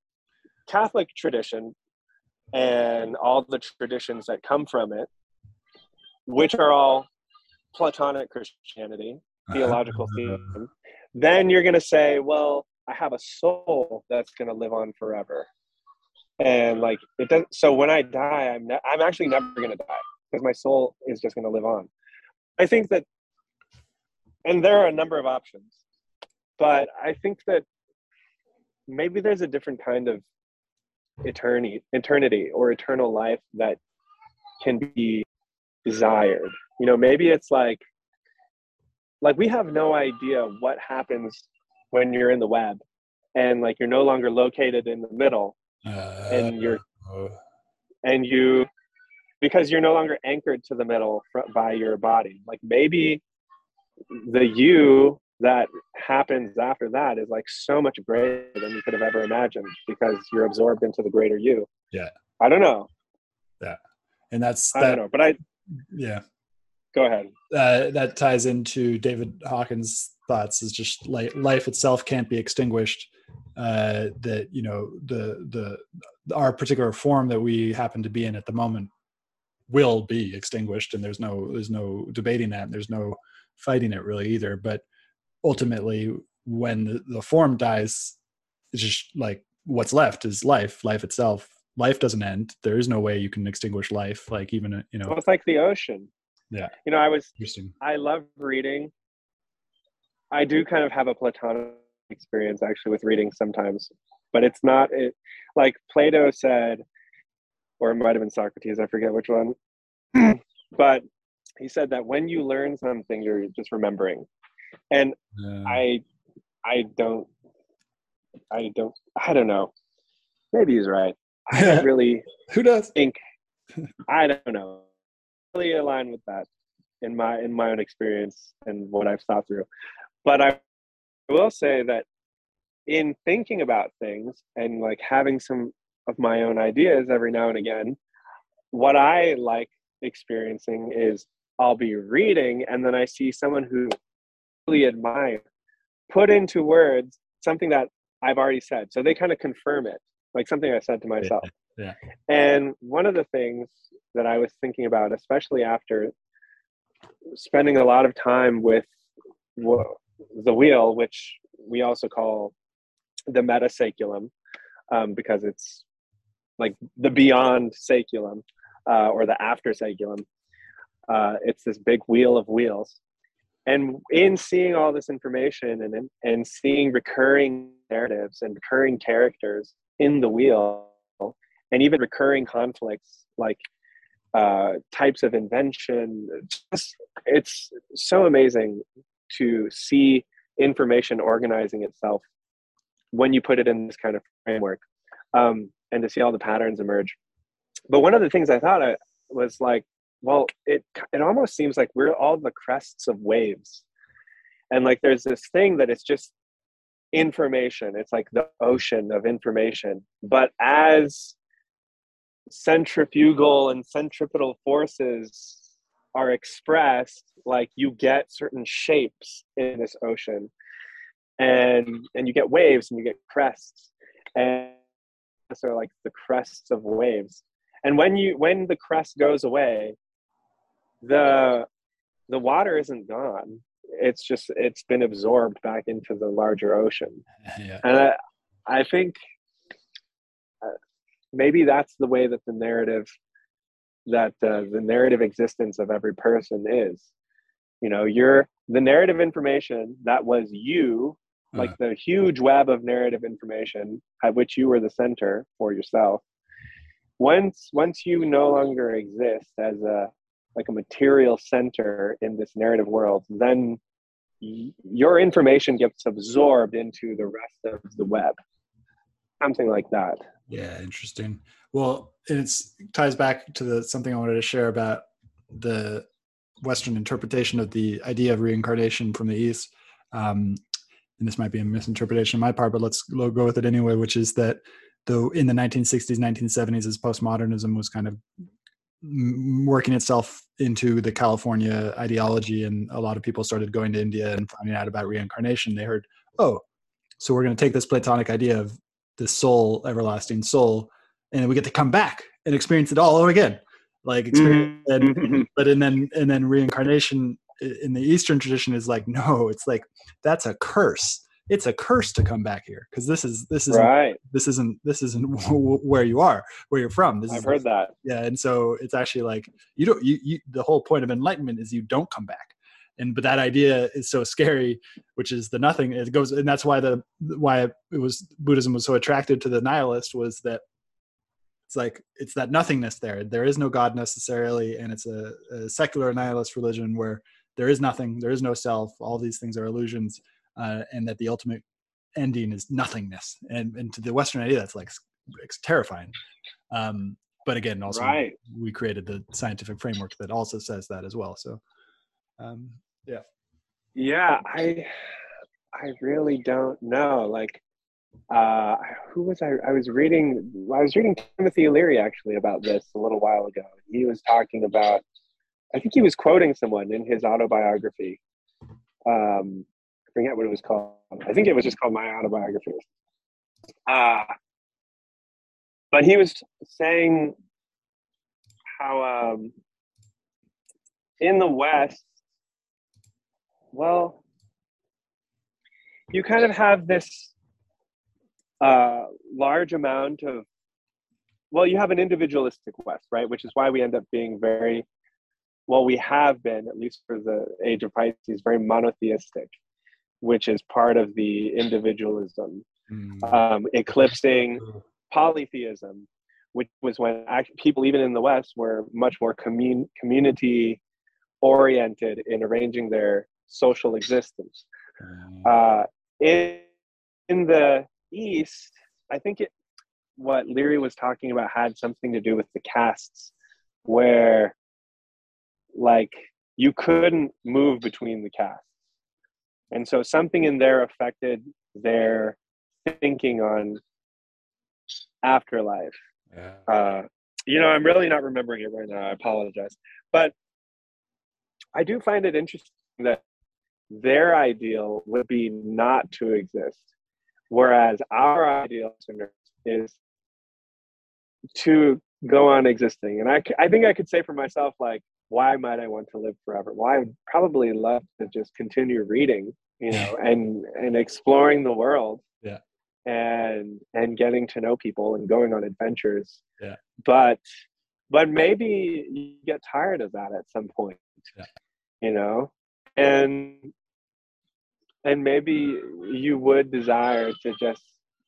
catholic tradition and all the traditions that come from it which are all platonic christianity uh-huh. theological uh-huh. theme then you're going to say well I have a soul that's going to live on forever. And like it does so when I die I'm ne- I'm actually never going to die because my soul is just going to live on. I think that and there are a number of options. But I think that maybe there's a different kind of eternity eternity or eternal life that can be desired. You know, maybe it's like like we have no idea what happens when you're in the web and like you're no longer located in the middle uh, and you're uh, and you because you're no longer anchored to the middle by your body like maybe the you that happens after that is like so much greater than you could have ever imagined because you're absorbed into the greater you. Yeah. I don't know. Yeah. And that's that, i don't know but i yeah. Go ahead. Uh, that ties into david hawkins thoughts is just like life itself can't be extinguished uh, that you know the the our particular form that we happen to be in at the moment will be extinguished and there's no there's no debating that and there's no fighting it really either. But ultimately when the, the form dies it's just like what's left is life life itself. Life doesn't end. There is no way you can extinguish life like even you know. Well, it's like the ocean. Yeah. You know i was interesting. I love reading I do kind of have a platonic experience actually with reading sometimes, but it's not it, like Plato said, or it might have been Socrates, I forget which one, [CLEARS THROAT] but he said that when you learn something, you're just remembering, and yeah. I, I don't, I don't, I don't know. Maybe he's right. I don't [LAUGHS] really. Who does think? I don't know. Really align with that in my in my own experience and what I've thought through. But I will say that in thinking about things and like having some of my own ideas every now and again, what I like experiencing is I'll be reading and then I see someone who really admire put into words something that I've already said. So they kind of confirm it, like something I said to myself. Yeah. And one of the things that I was thinking about, especially after spending a lot of time with the wheel, which we also call the metasaeculum, um, because it's like the beyond saeculum uh, or the after saeculum. Uh, it's this big wheel of wheels. And in seeing all this information and, and seeing recurring narratives and recurring characters in the wheel, and even recurring conflicts like uh, types of invention, it's so amazing to see information organizing itself when you put it in this kind of framework um, and to see all the patterns emerge. But one of the things I thought was like, well, it it almost seems like we're all the crests of waves, and like there's this thing that it's just information. It's like the ocean of information. But as centrifugal and centripetal forces are expressed, like you get certain shapes in this ocean, and and you get waves and you get crests, and are like the crests of waves. And when you when the crest goes away the the water isn't gone. It's just it's been absorbed back into the larger ocean. [LAUGHS] Yeah. and I, I think uh, maybe that's the way that the narrative that uh, the narrative existence of every person is. You know you're the narrative information that was you like uh the huge web of narrative information at which you were the center for yourself once once you no longer exist as a like a material center in this narrative world then y- your information gets absorbed into the rest of the web. Something like that. Yeah interesting well it ties back to the something i wanted to share about the western interpretation of the idea of reincarnation from the east. Um, and this might be a misinterpretation on my part but let's go with it anyway which is that though in the 1960s 1970s as postmodernism was kind of working itself into the california ideology and a lot of people started going to india and finding out about reincarnation they heard oh so we're going to take this platonic idea of the soul everlasting soul and we get to come back and experience it all over again. Like experience mm-hmm. and, but and then and then reincarnation in the eastern tradition is like no it's like that's a curse. It's a curse to come back here because this is this is right. this isn't this isn't [LAUGHS] where you are where you're from. This i've is, heard that. yeah and so it's actually like you don't you, you the whole point of enlightenment is you don't come back. And but that idea is so scary which is the nothing. It goes and that's why the why it was buddhism was so attracted to the nihilist was that it's like it's that nothingness there there is no god necessarily and it's a, a secular nihilist religion where there is nothing there is no self all these things are illusions uh, and that the ultimate ending is nothingness. And, and to the Western idea, that's like it's terrifying. Um, but again, also right. we created the scientific framework that also says that as well. So, um, yeah. Yeah, I I really don't know. Like, uh, who was I? I was reading. I was reading Timothy Leary actually about this a little while ago. He was talking about. I think he was quoting someone in his autobiography. Um, forget what it was called. I think it was just called My Autobiography. Uh, but he was saying how um, in the West, well, you kind of have this uh, large amount of, well, you have an individualistic West, right? Which is why we end up being very, well, we have been, at least for the age of Pisces, very monotheistic which is part of the individualism, mm. um, eclipsing polytheism, which was when people, even in the West, were much more commun- community oriented in arranging their social existence. Mm. Uh, in, in the East, I think it, what Leary was talking about had something to do with the castes, where like you couldn't move between the castes and so something in there affected their thinking on afterlife. Yeah. Uh, you know, I'm really not remembering it right now. I apologize, but I do find it interesting that their ideal would be not to exist, whereas our ideal is to go on existing. And I, I think I could say for myself, like, why might I want to live forever? Well, I would probably love to just continue reading, you [LAUGHS] know, and and exploring the world. Yeah. And and getting to know people and going on adventures. Yeah. But but maybe you get tired of that at some point. Yeah. You know? And and maybe you would desire to just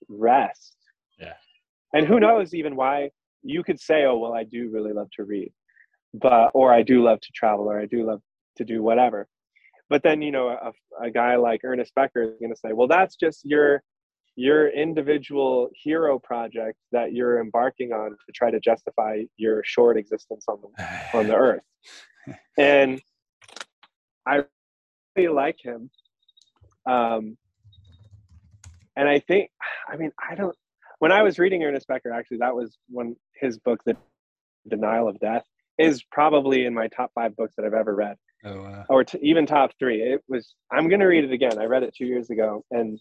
rest. Yeah. And who knows even why you could say, oh, well, I do really love to read, but, or I do love to travel, or I do love to do whatever. But then, you know, a, a guy like Ernest Becker is going to say, well, that's just your, your individual hero project that you're embarking on to try to justify your short existence on the, [SIGHS] on the earth. And I really like him. Um, and I think, I mean, I don't, when I was reading Ernest Becker, actually, that was one his book, The Denial of Death, is probably in my top five books that I've ever read, Oh, wow. or t- even top three. It was. I'm going to read it again. I read it two years ago, and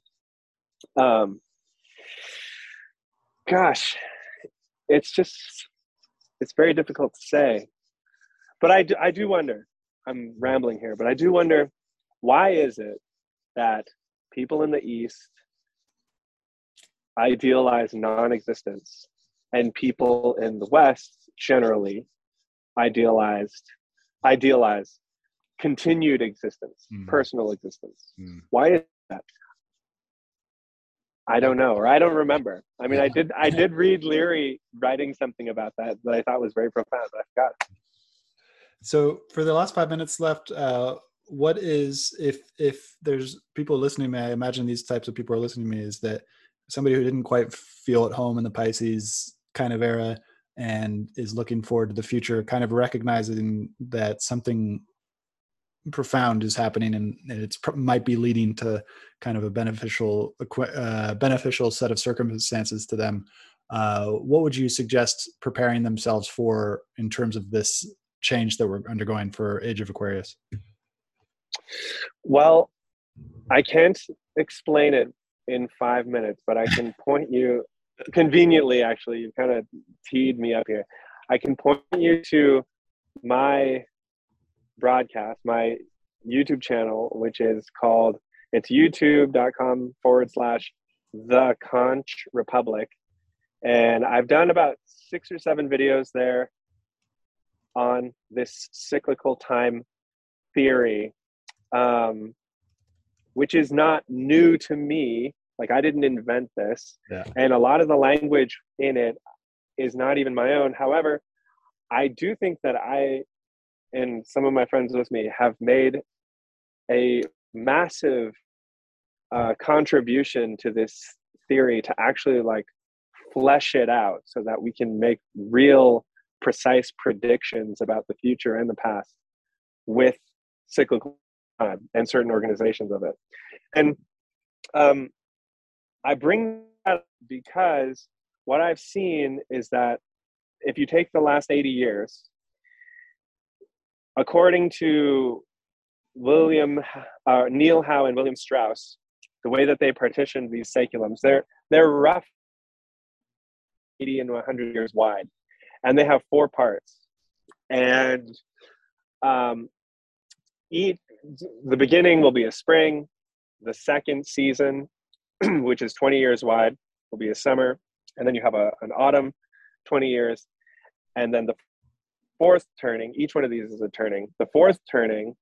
um, gosh, it's just it's very difficult to say. But I do, I do wonder. I'm rambling here, but I do wonder why is it that people in the East idealize non-existence and people in the west generally idealized idealize continued existence Mm. personal existence. Mm. why is that? I don't know or i don't remember. I mean i did i did read leary writing something about that that i thought was very profound but i forgot. So for the last five minutes left, uh, what is if if there's people listening to me? I imagine these types of people are listening to me. Is that somebody who didn't quite feel at home in the Pisces kind of era and is looking forward to the future, kind of recognizing that something profound is happening and it's might be leading to kind of a beneficial uh, beneficial set of circumstances to them. Uh, what would you suggest preparing themselves for in terms of this change that we're undergoing for Age of Aquarius? Well, I can't explain it in five minutes, but I can point you conveniently, actually, you kind of teed me up here. I can point you to my broadcast, my YouTube channel, which is called, it's youtube.com forward slash the conch republic. And I've done about six or seven videos there on this cyclical time theory, um, which is not new to me. Like I didn't invent this, yeah. and a lot of the language in it is not even my own. However, I do think that I and some of my friends with me have made a massive uh, contribution to this theory to actually like flesh it out so that we can make real precise predictions about the future and the past with cyclical time and certain organizations of it. And um, I bring that because what I've seen is that if you take the last 80 years, according to William uh, Neil Howe and William Strauss, the way that they partitioned these saeculums, they're they're rough 80 and 100 years wide and they have four parts and um, each the beginning will be a spring the second season [CLEARS THROAT] which is 20 years wide will be a summer and then you have a, an autumn 20 years and then the fourth turning each one of these is a turning the fourth turning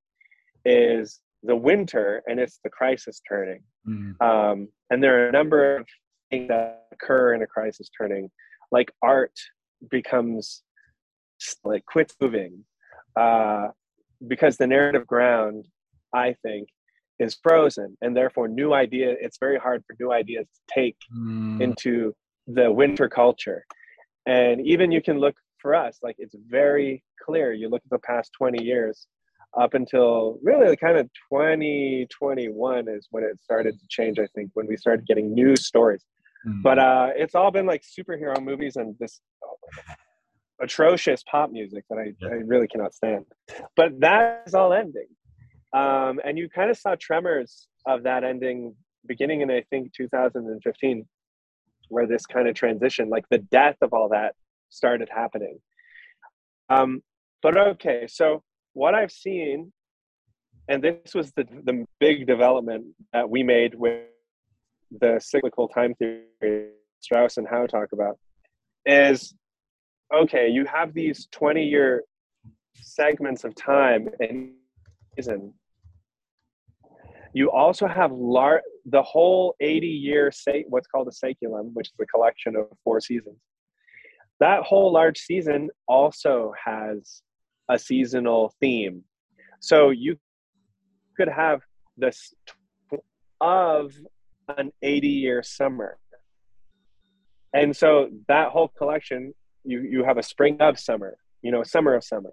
is the winter and it's the crisis turning mm. um, and there are a number of things that occur in a crisis turning like art becomes like quits moving uh, because the narrative ground i think is frozen and therefore new idea it's very hard for new ideas to take Mm. into the winter culture and even you can look for us like it's very clear you look at the past 20 years up until really kind of 2021 is when it started to change i think when we started getting new stories Mm. But uh, it's all been like superhero movies and this atrocious pop music that I. I really cannot stand. But that is all ending. Um, and you kind of saw tremors of that ending beginning in, I think, 2015, where this kind of transition, like the death of all that, started happening. Um, but okay, so what I've seen, and this was the, the big development that we made with the cyclical time theory Strauss and Howe talk about, is okay, you have these 20 year segments of time and season. You also have lar- the whole 80 year, say, what's called a saeculum, which is a collection of four seasons. That whole large season also has a seasonal theme. So you could have this of an 80 year summer. And so that whole collection you you have a spring of summer, you know, summer of summer,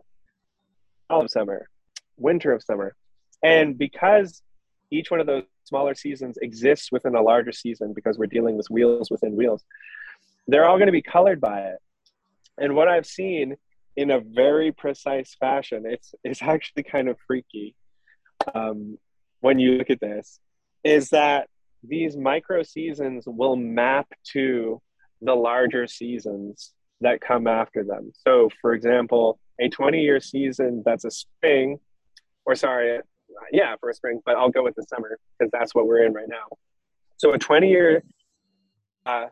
fall of summer, winter of summer, and because each one of those smaller seasons exists within a larger season because we're dealing with wheels within wheels, they're all going to be colored by it. And what I've seen in a very precise fashion, it's it's actually kind of freaky um, when you look at this, is that these micro seasons will map to the larger seasons that come after them. So, for example, a 20 year season that's a spring, or sorry, yeah, for a spring, but I'll go with the summer because that's what we're in right now. So, a 20 year uh,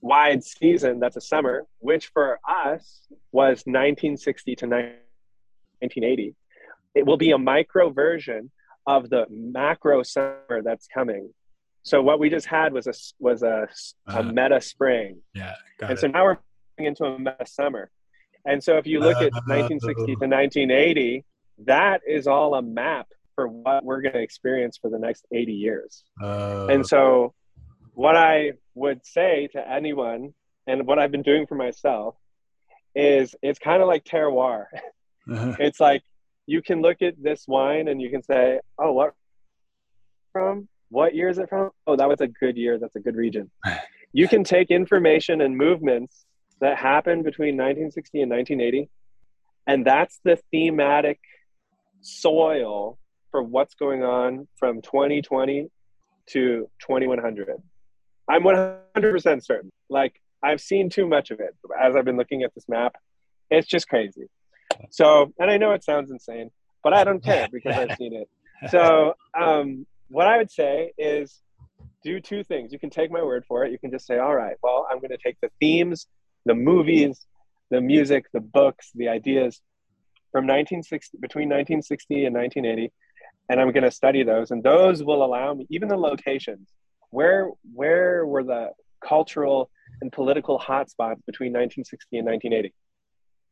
wide season that's a summer, which for us was 1960 to 1980. It will be a micro version of the macro summer that's coming. So what we just had was a was a, a uh, meta spring. Yeah, and it. so now we're into a mess summer. And so if you look at 1960 to 1980, that is all a map for what we're going to experience for the next 80 years. Uh, and so what I would say to anyone and what I've been doing for myself is it's kind of like terroir. Uh-huh. It's like you can look at this wine and you can say, "Oh, what from? What year is it from? Oh, that was a good year. That's a good region." [SIGHS] You can take information and movements that happened between 1960 and 1980. And that's the thematic soil for what's going on from 2020 to 2100. I'm 100% certain. Like, I've seen too much of it as I've been looking at this map. It's just crazy. So, and I know it sounds insane, but I don't care because I've seen it. So, um, what I would say is do two things. You can take my word for it. You can just say, all right, well, I'm going to take the themes the movies, the music, the books, the ideas from 1960 between 1960 and 1980, and I'm going to study those, and those will allow me even the locations. Where where were the cultural and political hotspots between 1960 and 1980?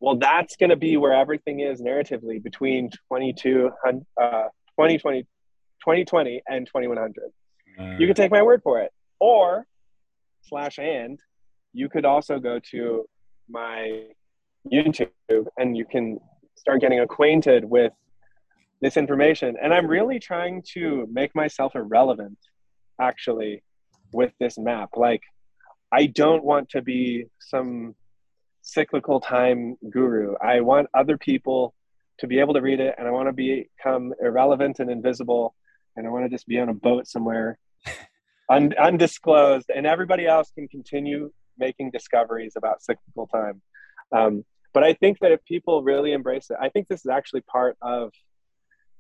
Well, that's going to be where everything is narratively between 22, uh, 2020, 2020 and 2100. Uh, you can take my word for it. Or slash and you could also go to my YouTube and you can start getting acquainted with this information. And I'm really trying to make myself irrelevant actually with this map. Like, I don't want to be some cyclical time guru. I want other people to be able to read it and I want to become irrelevant and invisible and I want to just be on a boat somewhere [LAUGHS] un- undisclosed and everybody else can continue making discoveries about cyclical time. Um, but I think that if people really embrace it, I think this is actually part of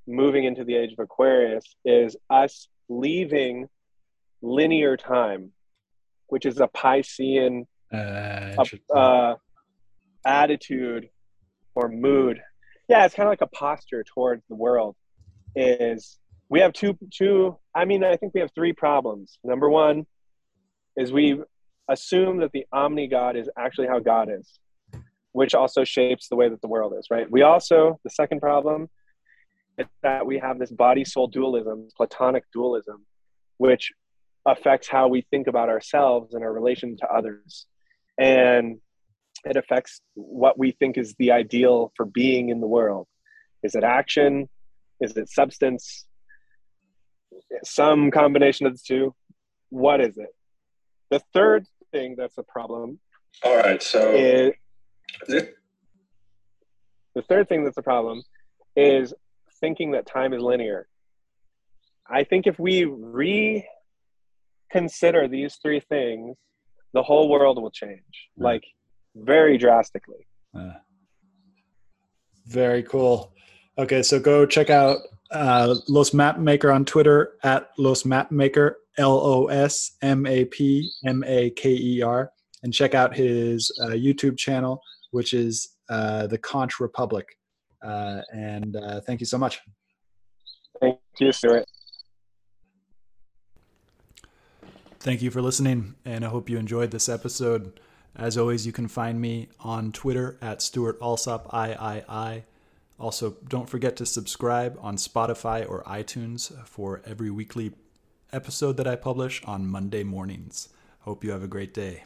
moving into the age of Aquarius is us leaving linear time, which is a Piscean uh, uh, attitude or mood. Yeah, it's kind of like a posture towards the world. Is we have two two. I mean, I think we have three problems. Number one is we assume that the omni God is actually how God is, which also shapes the way that the world is, right? We also, the second problem is that we have this body soul dualism, Platonic dualism, which affects how we think about ourselves and our relation to others. And it affects what we think is the ideal for being in the world. Is it action? Is it substance? Some combination of the two? What is it? the third thing that's a problem All right. So is the third thing that's a problem is thinking that time is linear. I think if we reconsider these three things, the whole world will change, Right. like very drastically. Uh, very cool. Okay, so go check out uh, Los Mapmaker on Twitter at Los Mapmaker, L O S M A P M A K E R, and check out his uh, YouTube channel, which is uh, the Conch Republic. Uh, and uh, thank you so much. Thank you, Stuart. Thank you for listening, and I hope you enjoyed this episode. As always, you can find me on Twitter at Stuart Alsop III. Also, don't forget to subscribe on Spotify or iTunes for every weekly episode that I publish on Monday mornings. Hope you have a great day.